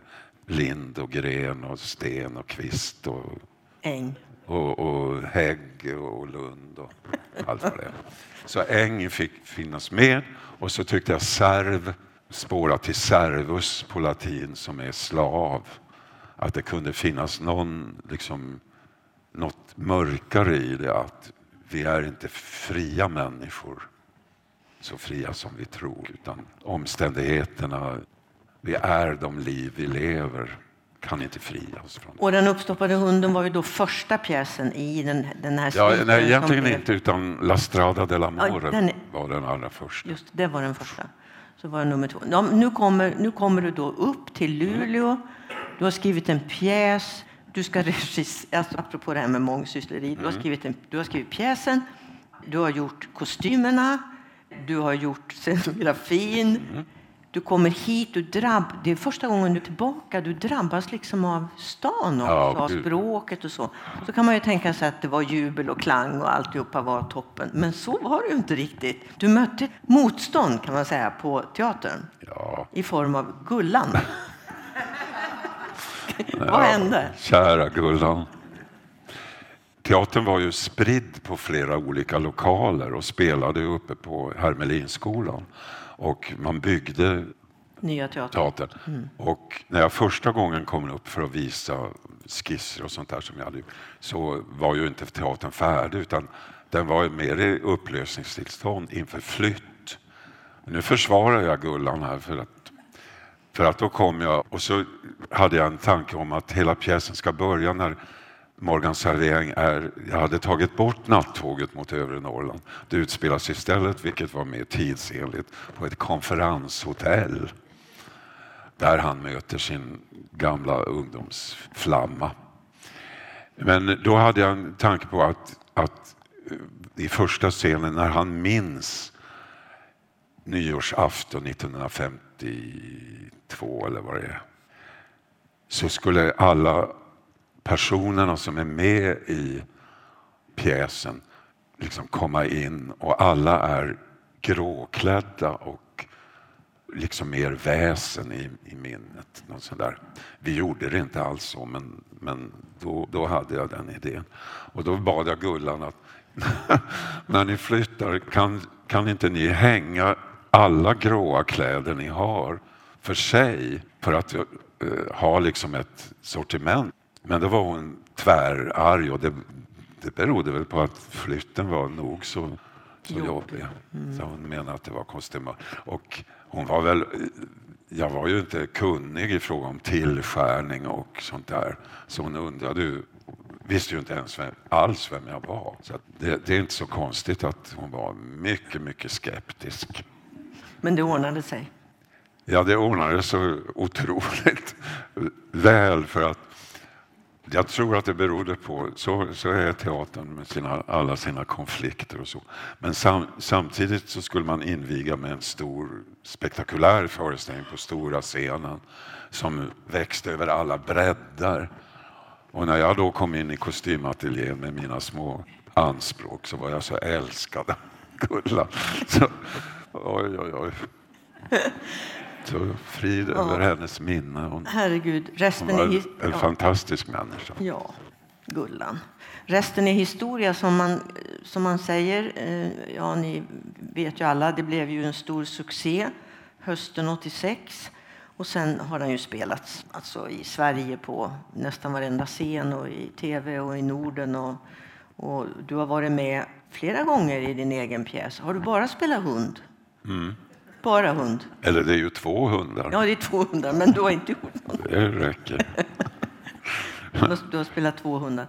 lind och gren och sten och kvist och äng och, och hägg och lund och allt vad det är. Så äng fick finnas med och så tyckte jag serv spåra till servus på latin som är slav. Att det kunde finnas någon, liksom, något mörkare i det att vi är inte fria människor, så fria som vi tror, utan omständigheterna, vi är de liv vi lever kan inte fria oss från. Och den uppstoppade hunden var ju då första pjäsen i den, den här Ja, nej, egentligen blev... inte, utan La Strada dell'Amore ja, den... var den allra första. Just det var den första. Så var nummer två. Ja, nu, kommer, nu kommer du då upp till Luleå. Du har skrivit en pjäs. Du ska regissera, alltså, apropå det här med mångsyssleri. Du har, mm. skrivit en, du har skrivit pjäsen. Du har gjort kostymerna. Du har gjort scenografin. Mm. Du kommer hit, du drabb, det är första gången du är tillbaka. Du drabbas liksom av stan också, ja, av språket och så. Så kan man ju tänka sig att det var jubel och klang och alltihopa var toppen. Men så var det ju inte riktigt. Du mötte motstånd kan man säga på teatern. Ja. I form av Gullan. Vad hände? Kära Gullan. Teatern var ju spridd på flera olika lokaler och spelade uppe på Hermelinskolan. Och man byggde Nya teatern. teatern. Mm. Och när jag första gången kom upp för att visa skisser och sånt där som jag hade så var ju inte teatern färdig utan den var mer i upplösningstillstånd inför flytt. Nu försvarar jag Gullan här för att, för att då kom jag och så hade jag en tanke om att hela pjäsen ska börja när Morgan Servering är, jag hade tagit bort nattåget mot övre Norrland. Det utspelas istället, vilket var mer tidsenligt, på ett konferenshotell där han möter sin gamla ungdomsflamma. Men då hade jag en tanke på att, att i första scenen när han minns nyårsafton 1952 eller vad det är så skulle alla personerna som är med i pjäsen liksom komma in och alla är gråklädda och liksom mer väsen i, i minnet. Något. Vi gjorde det inte alls så, men, men då, då hade jag den idén. Och då bad jag Gullan att när ni flyttar, kan, kan inte ni hänga alla gråa kläder ni har för sig för att uh, ha liksom ett sortiment men då var hon tvärarg och det, det berodde väl på att flytten var nog så, så jobbig. Mm. Så hon menade att det var kostym. Och hon var väl, jag var ju inte kunnig i fråga om tillskärning och sånt där. Så hon undrade ju, visste ju inte ens vem, alls vem jag var. Så det, det är inte så konstigt att hon var mycket, mycket skeptisk. Men det ordnade sig. Ja, det ordnade så otroligt väl för att jag tror att det berodde på, så, så är teatern med sina, alla sina konflikter och så. Men sam, samtidigt så skulle man inviga med en stor spektakulär föreställning på stora scenen som växte över alla breddar. Och när jag då kom in i kostymateljén med mina små anspråk så var jag så älskad av Gulla. Så, oj, oj, oj. Så frid över hennes minne. Hon, Herregud, hon resten är... var his- en ja. fantastisk människa. Ja, Gullan. Resten är historia som man, som man säger. Eh, Ja, ni vet ju alla, det blev ju en stor succé hösten 86. Och sen har den ju spelats alltså i Sverige på nästan varenda scen och i tv och i Norden. Och, och du har varit med flera gånger i din egen pjäs. Har du bara spelat hund? Bara hund? Eller det är ju två hundar. Ja, det är 200, men du har inte gjort något. Det räcker. Du har, du har spelat 200.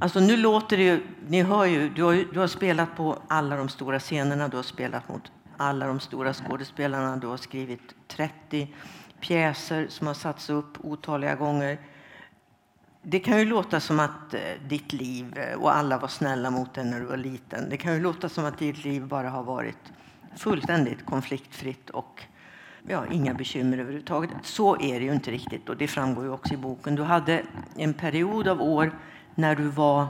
Alltså nu låter det ju, ni hör ju du, har du har spelat på alla de stora scenerna, du har spelat mot alla de stora skådespelarna, du har skrivit 30 pjäser som har satts upp otaliga gånger. Det kan ju låta som att eh, ditt liv, eh, och alla var snälla mot dig när du var liten, det kan ju låta som att ditt liv bara har varit fullständigt konfliktfritt och ja, inga bekymmer överhuvudtaget. Så är det ju inte riktigt och det framgår ju också i boken. Du hade en period av år när du var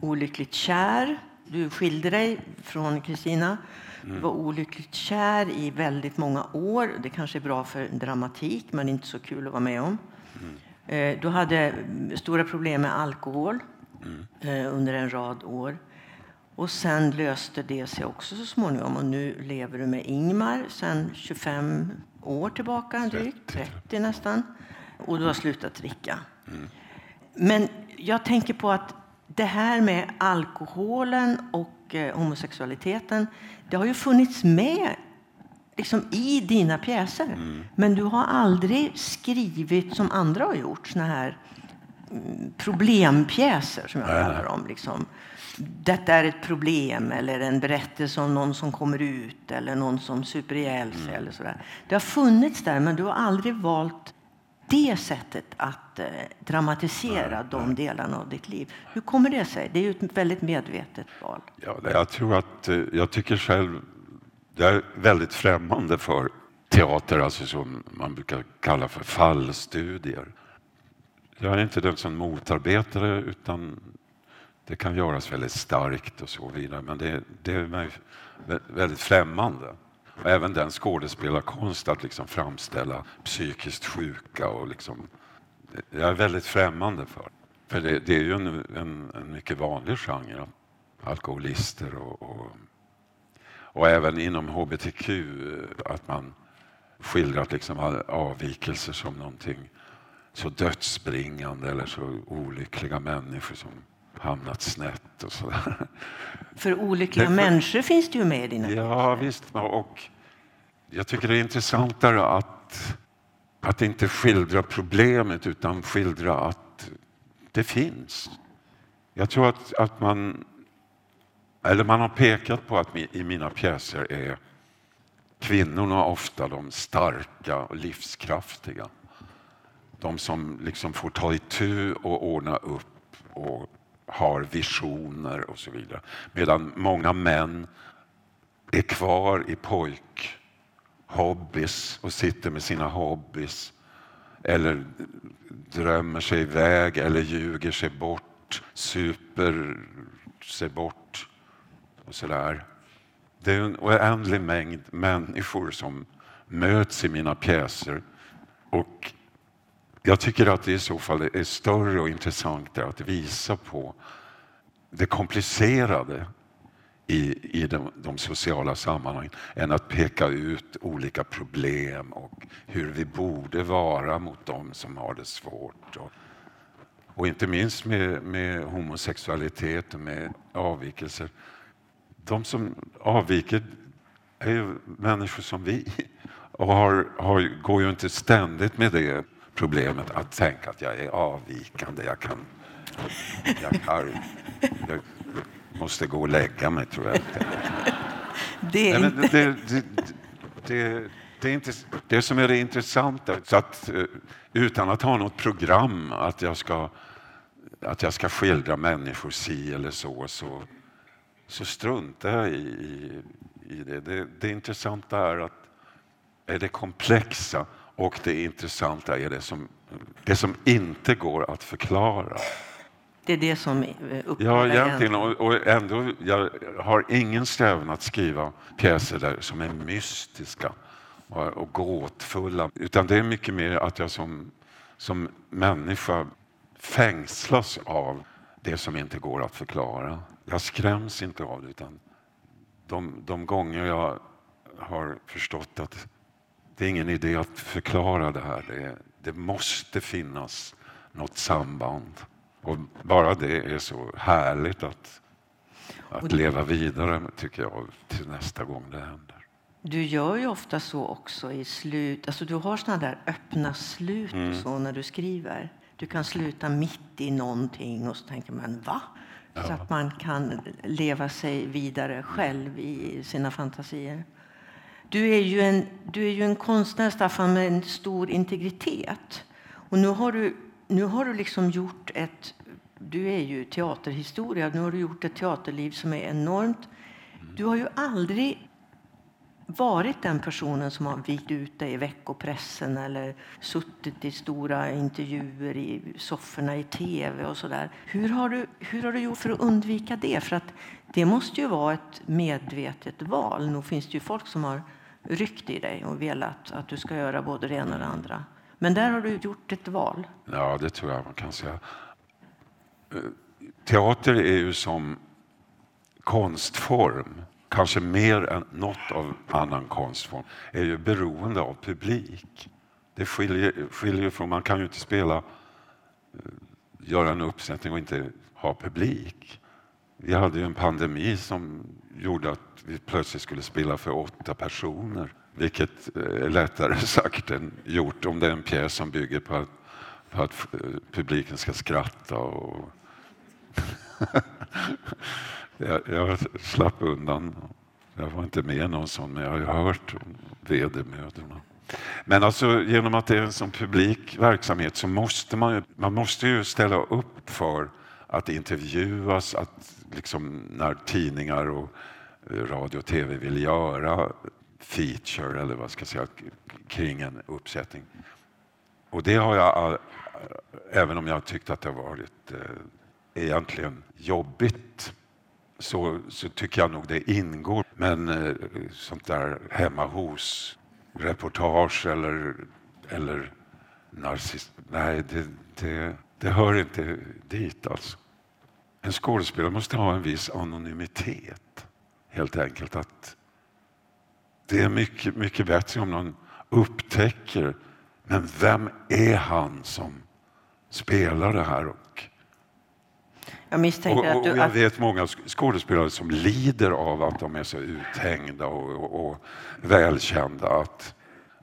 olyckligt kär. Du skilde dig från Kristina. Du var olyckligt kär i väldigt många år. Det kanske är bra för dramatik, men inte så kul att vara med om. Eh, Du hade mm, stora problem med alkohol eh, under en rad år. Och sen löste det sig också så småningom och nu lever du med Ingmar sedan 25 år tillbaka, drygt 30 nästan. Och du har slutat dricka. Men jag tänker på att det här med alkoholen och eh, homosexualiteten, det har ju funnits med liksom, i dina pjäser. Men du har aldrig skrivit som andra har gjort, såna här mm, problempjäser som jag kallar dem. Liksom. Detta är ett problem eller en berättelse om någon som kommer ut eller någon som super ihjäl sig. Eller sådär. Det har funnits där, men du har aldrig valt det sättet att eh, dramatisera de delarna av ditt liv. Hur kommer det sig? Det är ju ett väldigt medvetet val. Ja, jag tror att eh, jag tycker själv, jag är väldigt främmande för teater, alltså som man brukar kalla för fallstudier. Jag är inte den som motarbetar det, utan det kan göras väldigt starkt och så vidare, men det, det är mig väldigt främmande. Och även den skådespelarkonst att liksom framställa psykiskt sjuka och liksom, jag är väldigt främmande för. För det, det är ju en, en, en mycket vanlig genre, alkoholister och, och, och även inom hbtq, att man skildrat liksom avvikelser som någonting så dödsbringande eller så olyckliga människor som hamnat snett och sådär. För olyckliga för- människor finns det ju med i dina Ja, visst. Och jag tycker det är intressantare att, att inte skildra problemet utan skildra att det finns. Jag tror att, att man, eller man har pekat på att i mina pjäser är kvinnorna ofta de starka och livskraftiga. De som liksom får ta itu och ordna upp och har visioner och så vidare. Medan många män är kvar i pojkhobbys och sitter med sina hobbys eller drömmer sig iväg eller ljuger sig bort, super sig bort och sådär. Det är en oändlig mängd människor som möts i mina pjäser och jag tycker att det i så fall är större och intressantare att visa på det komplicerade i, i de, de sociala sammanhangen än att peka ut olika problem och hur vi borde vara mot dem som har det svårt. Och, Och inte minst med, med homosexualitet och med avvikelser. De som avviker är ju människor som vi och har, har, går ju inte ständigt med det problemet att tänka att jag är avvikande. Jag, kan, jag, har, jag måste gå och lägga mig, tror jag. Det är Nej, det, det, det, det, är inte det som är det intressanta. Så att, eh, utan att ha något program, att jag ska, att jag ska skildra människor si eller så, så, så struntar jag i, i, i det. det. Det intressanta är att är det komplexa och det intressanta är det som, det som inte går att förklara. Det är det som eh, Ja, upprör dig egentligen. Och, och ändå, jag har ingen strävan att skriva pjäser där som är mystiska och, och gåtfulla. Utan det är mycket mer att jag som, som människa fängslas av det som inte går att förklara. Jag skräms inte av det. Utan de, de gånger jag har förstått att det är ingen idé att förklara det här. Det, det måste finnas något samband. Och bara det är så härligt att, att leva vidare, tycker jag, till nästa gång det händer. Du gör ju ofta så också i slut. Alltså du har såna där öppna slut Mm. så när du skriver. Du kan sluta mitt i någonting och så tänker man va? Så att man kan leva sig vidare själv i sina fantasier. Du är ju en, du är ju en konstnär, Staffan, med en stor integritet. Och nu har du, nu har du liksom gjort ett... Du är ju teaterhistoria. Nu har du gjort ett teaterliv som är enormt. Du har ju aldrig varit den personen som har vikt ut dig i veckopressen eller suttit i stora intervjuer i sofforna i tv och sådär. Hur har, du, hur har du gjort för att undvika det? För att det måste ju vara ett medvetet val. Nog finns det ju folk som har ryckt i dig och velat att du ska göra både det ena och det andra. Men där har du gjort ett val. Ja, det tror jag man kan säga. Eh, teater är ju som konstform, kanske mer än något av annan konstform, är ju beroende av publik. Det skiljer, skiljer från, man kan ju inte spela, eh, göra en uppsättning och inte ha publik. Vi hade ju en pandemi som gjorde att vi plötsligt skulle spela för åtta personer. Vilket är lättare sagt än gjort om det är en pjäs som bygger på att, på att eh, publiken ska skratta. Och jag, jag slapp undan. Jag var inte med i någon sån, men jag har ju hört om vedermödorna. Men alltså, genom att det är en sån publik verksamhet så måste man man måste ju ställa upp för att intervjuas, att liksom när tidningar och eh, radio och tv vill göra feature eller vad ska jag säga kring en uppsättning. Och det har jag, eh, även om jag tyckt att det har varit eh, egentligen jobbigt, så, så tycker jag nog det ingår. Men eh, sånt där hemma hos reportage eller, eller narcissist, nej det, det, det hör inte dit alltså. En skådespelare måste ha en viss anonymitet, helt enkelt. att Det är mycket, mycket bättre om någon upptäcker, men vem är han som spelar det här? Och, Jag misstänker och, och att du... jag vet många skådespelare som lider av att de är så uthängda och, och, och välkända att,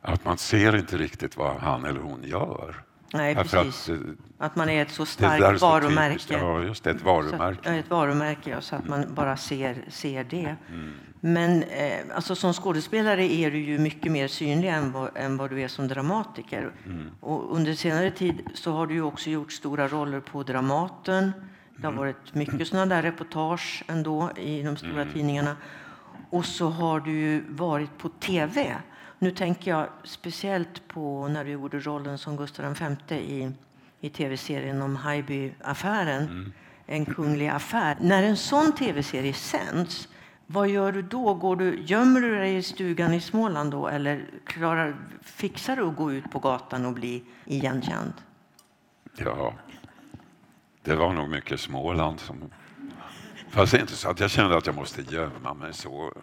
att man ser inte riktigt vad han eller hon gör. Nej, Därför precis. att, eh, Att man är ett så starkt varumärke. Ja, just det, ett varumärke. att, ett varumärke, ja, så att man bara ser, ser det. Mm. Men eh, alltså, som skådespelare är du ju mycket mer synlig än vad, än vad du är som dramatiker. Mm. Och under senare tid så har du ju också gjort stora roller på Dramaten. Det Mm. har varit mycket sådana där reportage ändå i de stora Mm. tidningarna. Och så har du ju varit på tv. Nu tänker jag speciellt på när du gjorde rollen som Gustav V i, i tv-serien om Haijby-affären. Mm. En kunglig affär. När en sån tv-serie sänds, vad gör du då? Går du, gömmer du dig i stugan i Småland då? Eller klarar, fixar du att gå ut på gatan och bli igenkänd? Ja, det var nog mycket Småland som... Fast inte så att jag kände att jag måste gömma mig. Så,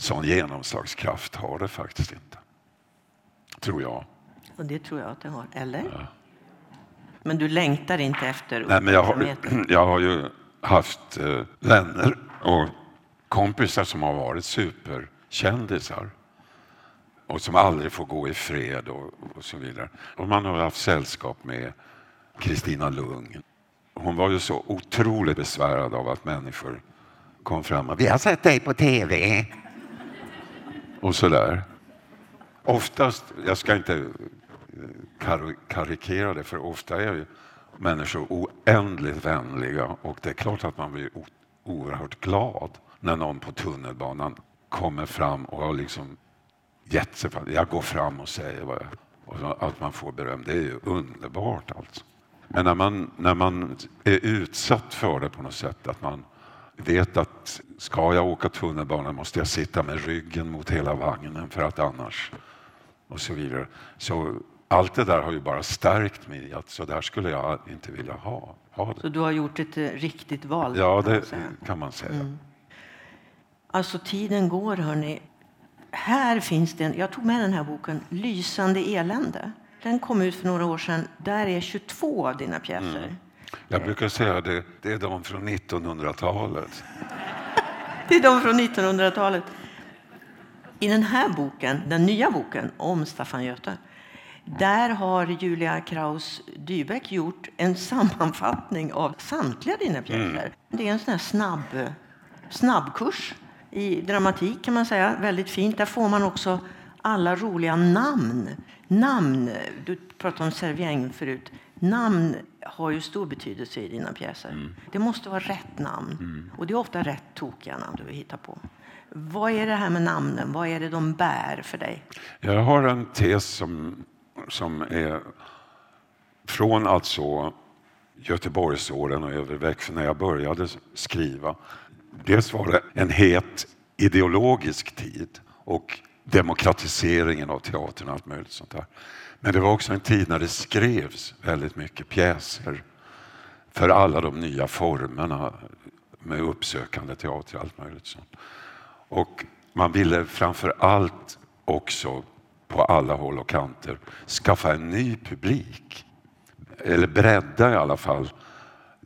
sån genomslagskraft har det faktiskt inte. Tror jag. Och det tror jag att det har. Eller? Men du längtar inte efter Nej, men jag, har, jag har ju haft eh, vänner och kompisar som har varit superkändisar och som aldrig får gå i fred och, och så vidare. Och man har haft sällskap med Kristina Lugn. Hon var ju så otroligt besvärad av att människor kom fram och vi har sett dig på tv. Och sådär. Oftast, jag ska inte eh, kar karikera det, för ofta är ju människor oändligt vänliga och det är klart att man blir oerhört glad när någon på tunnelbanan kommer fram och har liksom gett sig. för- Jag går fram och säger vad jag, och att man får beröm, det är ju underbart alltså. Men när man, när man är utsatt för det på något sätt, att man vet att ska jag åka tunnelbana måste jag sitta med ryggen mot hela vagnen för att annars och så vidare. Så allt det där har ju bara stärkt mig att så där skulle jag inte vilja ha, ha Så det. du har gjort ett eh, riktigt val? Ja, det säga. kan man säga. Mm. Alltså tiden går hörni. Här finns det en, jag tog med den här boken, Lysande elände. Den kom ut för några år sedan. Där är 22 av dina pjäser. Mm. Jag brukar säga det, det är de från 1900-talet. Det är de från 1900-talet. I den här boken, den nya boken om Staffan Göte, där har Julia Kraus Dybeck gjort en sammanfattning av samtliga dina pjäser. Det är en sån här snabb, snabbkurs i dramatik kan man säga. Väldigt fint. Där får man också alla roliga namn. Namn, du pratade om Servieng förut. Namn har ju stor betydelse i dina pjäser. Det måste vara rätt namn. Och det är ofta rätt tokiga namn du hittar på. Vad är det här med namnen? Vad är det de bär för dig? Jag har en tes som, som är från alltså Göteborgsåren och över Växjö när jag började skriva. Dels var det en het ideologisk tid och demokratiseringen av teatern och allt möjligt sånt där. Men det var också en tid när det skrevs väldigt mycket pjäser för alla de nya formerna med uppsökande teater och allt möjligt sånt. Och man ville framför allt också på alla håll och kanter skaffa en ny publik. Eller bredda i alla fall.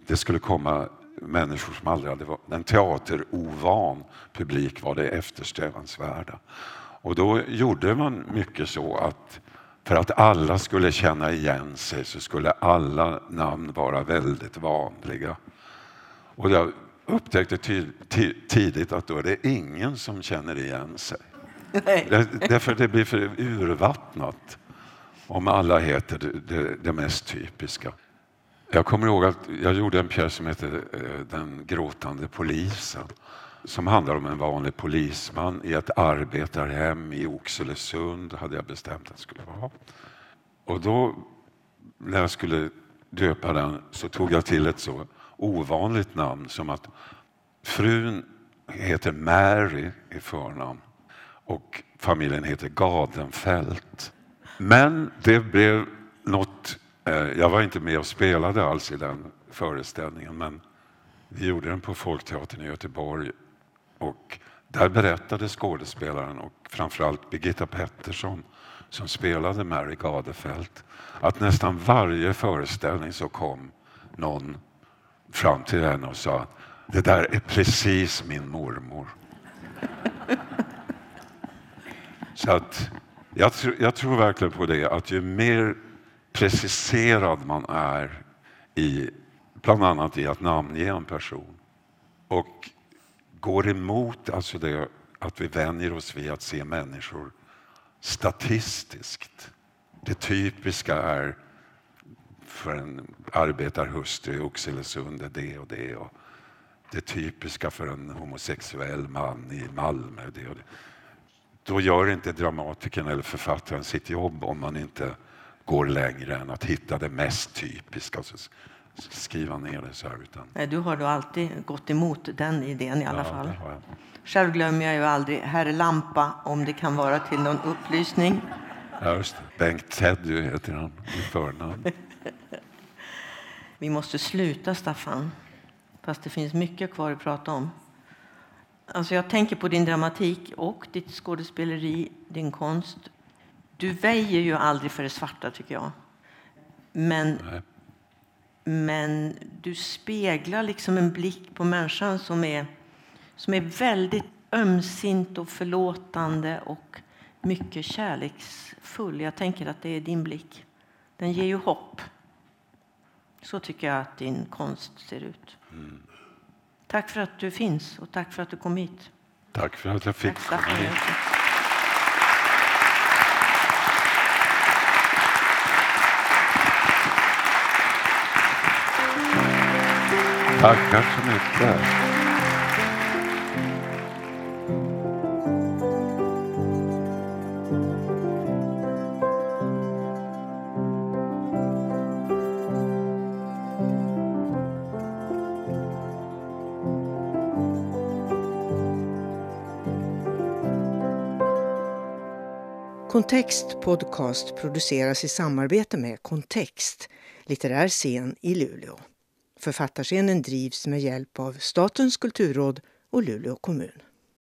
Det skulle komma människor som aldrig hade varit... En teaterovan publik var det eftersträvansvärda. Och då gjorde man mycket så att för att alla skulle känna igen sig så skulle alla namn vara väldigt vanliga. Och jag upptäckte tidigt att då är det ingen som känner igen sig. Nej. Därför det blir för urvattnat om alla heter det, det, mest typiska. Jag kommer ihåg att jag gjorde en pjäs som heter eh, Den gråtande polisen som handlar om en vanlig polisman i ett arbetarhem i Oxelösund hade jag bestämt att det skulle vara. Och då när jag skulle döpa den så tog jag till ett så ovanligt namn som att frun heter Mary i förnamn och familjen heter Gadenfält. Men det blev något, eh, jag var inte med och spelade alls i den föreställningen men vi gjorde den på Folkteatern i Göteborg och där berättade skådespelaren och framförallt Birgitta Pettersson som spelade Mary Gadefelt att nästan varje föreställning så kom någon fram till henne och sa det där är precis min mormor. Så att jag, tr- jag tror verkligen på det att ju mer preciserad man är i bland annat i att namnge en person och går emot alltså det att vi vänjer oss vid att se människor statistiskt. Det typiska är för en arbetarhustru i Oxelösund är det och det. Och det typiska för en homosexuell man i Malmö är det och det. Då gör inte dramatikern eller författaren sitt jobb om man inte går längre än att hitta det mest typiska skriva ner det så här. Utan, Nej, du har då alltid gått emot den idén i alla Ja, fall. Själv glömmer jag ju aldrig Herr Lampa, om det kan vara till någon upplysning. Ja, just det. Bengt Teddy heter han i förnamn. Vi måste sluta, Staffan. Fast det finns mycket kvar att prata om. Alltså jag tänker på din dramatik och ditt skådespeleri, din konst. Du väjer ju aldrig för det svarta, tycker jag. Men Nej. Men du speglar liksom en blick på människan som är, som är väldigt ömsint och förlåtande och mycket kärleksfull. Jag tänker att det är din blick. Den ger ju hopp. Så tycker jag att din konst ser ut. Mm. Tack för att du finns och tack för att du kom hit. Tack för att jag fick komma hit. Tackar så mycket. Kontext Podcast produceras i samarbete med Kontext, litterär scen i Luleå. Författarscenen drivs med hjälp av Statens kulturråd och Luleå kommun.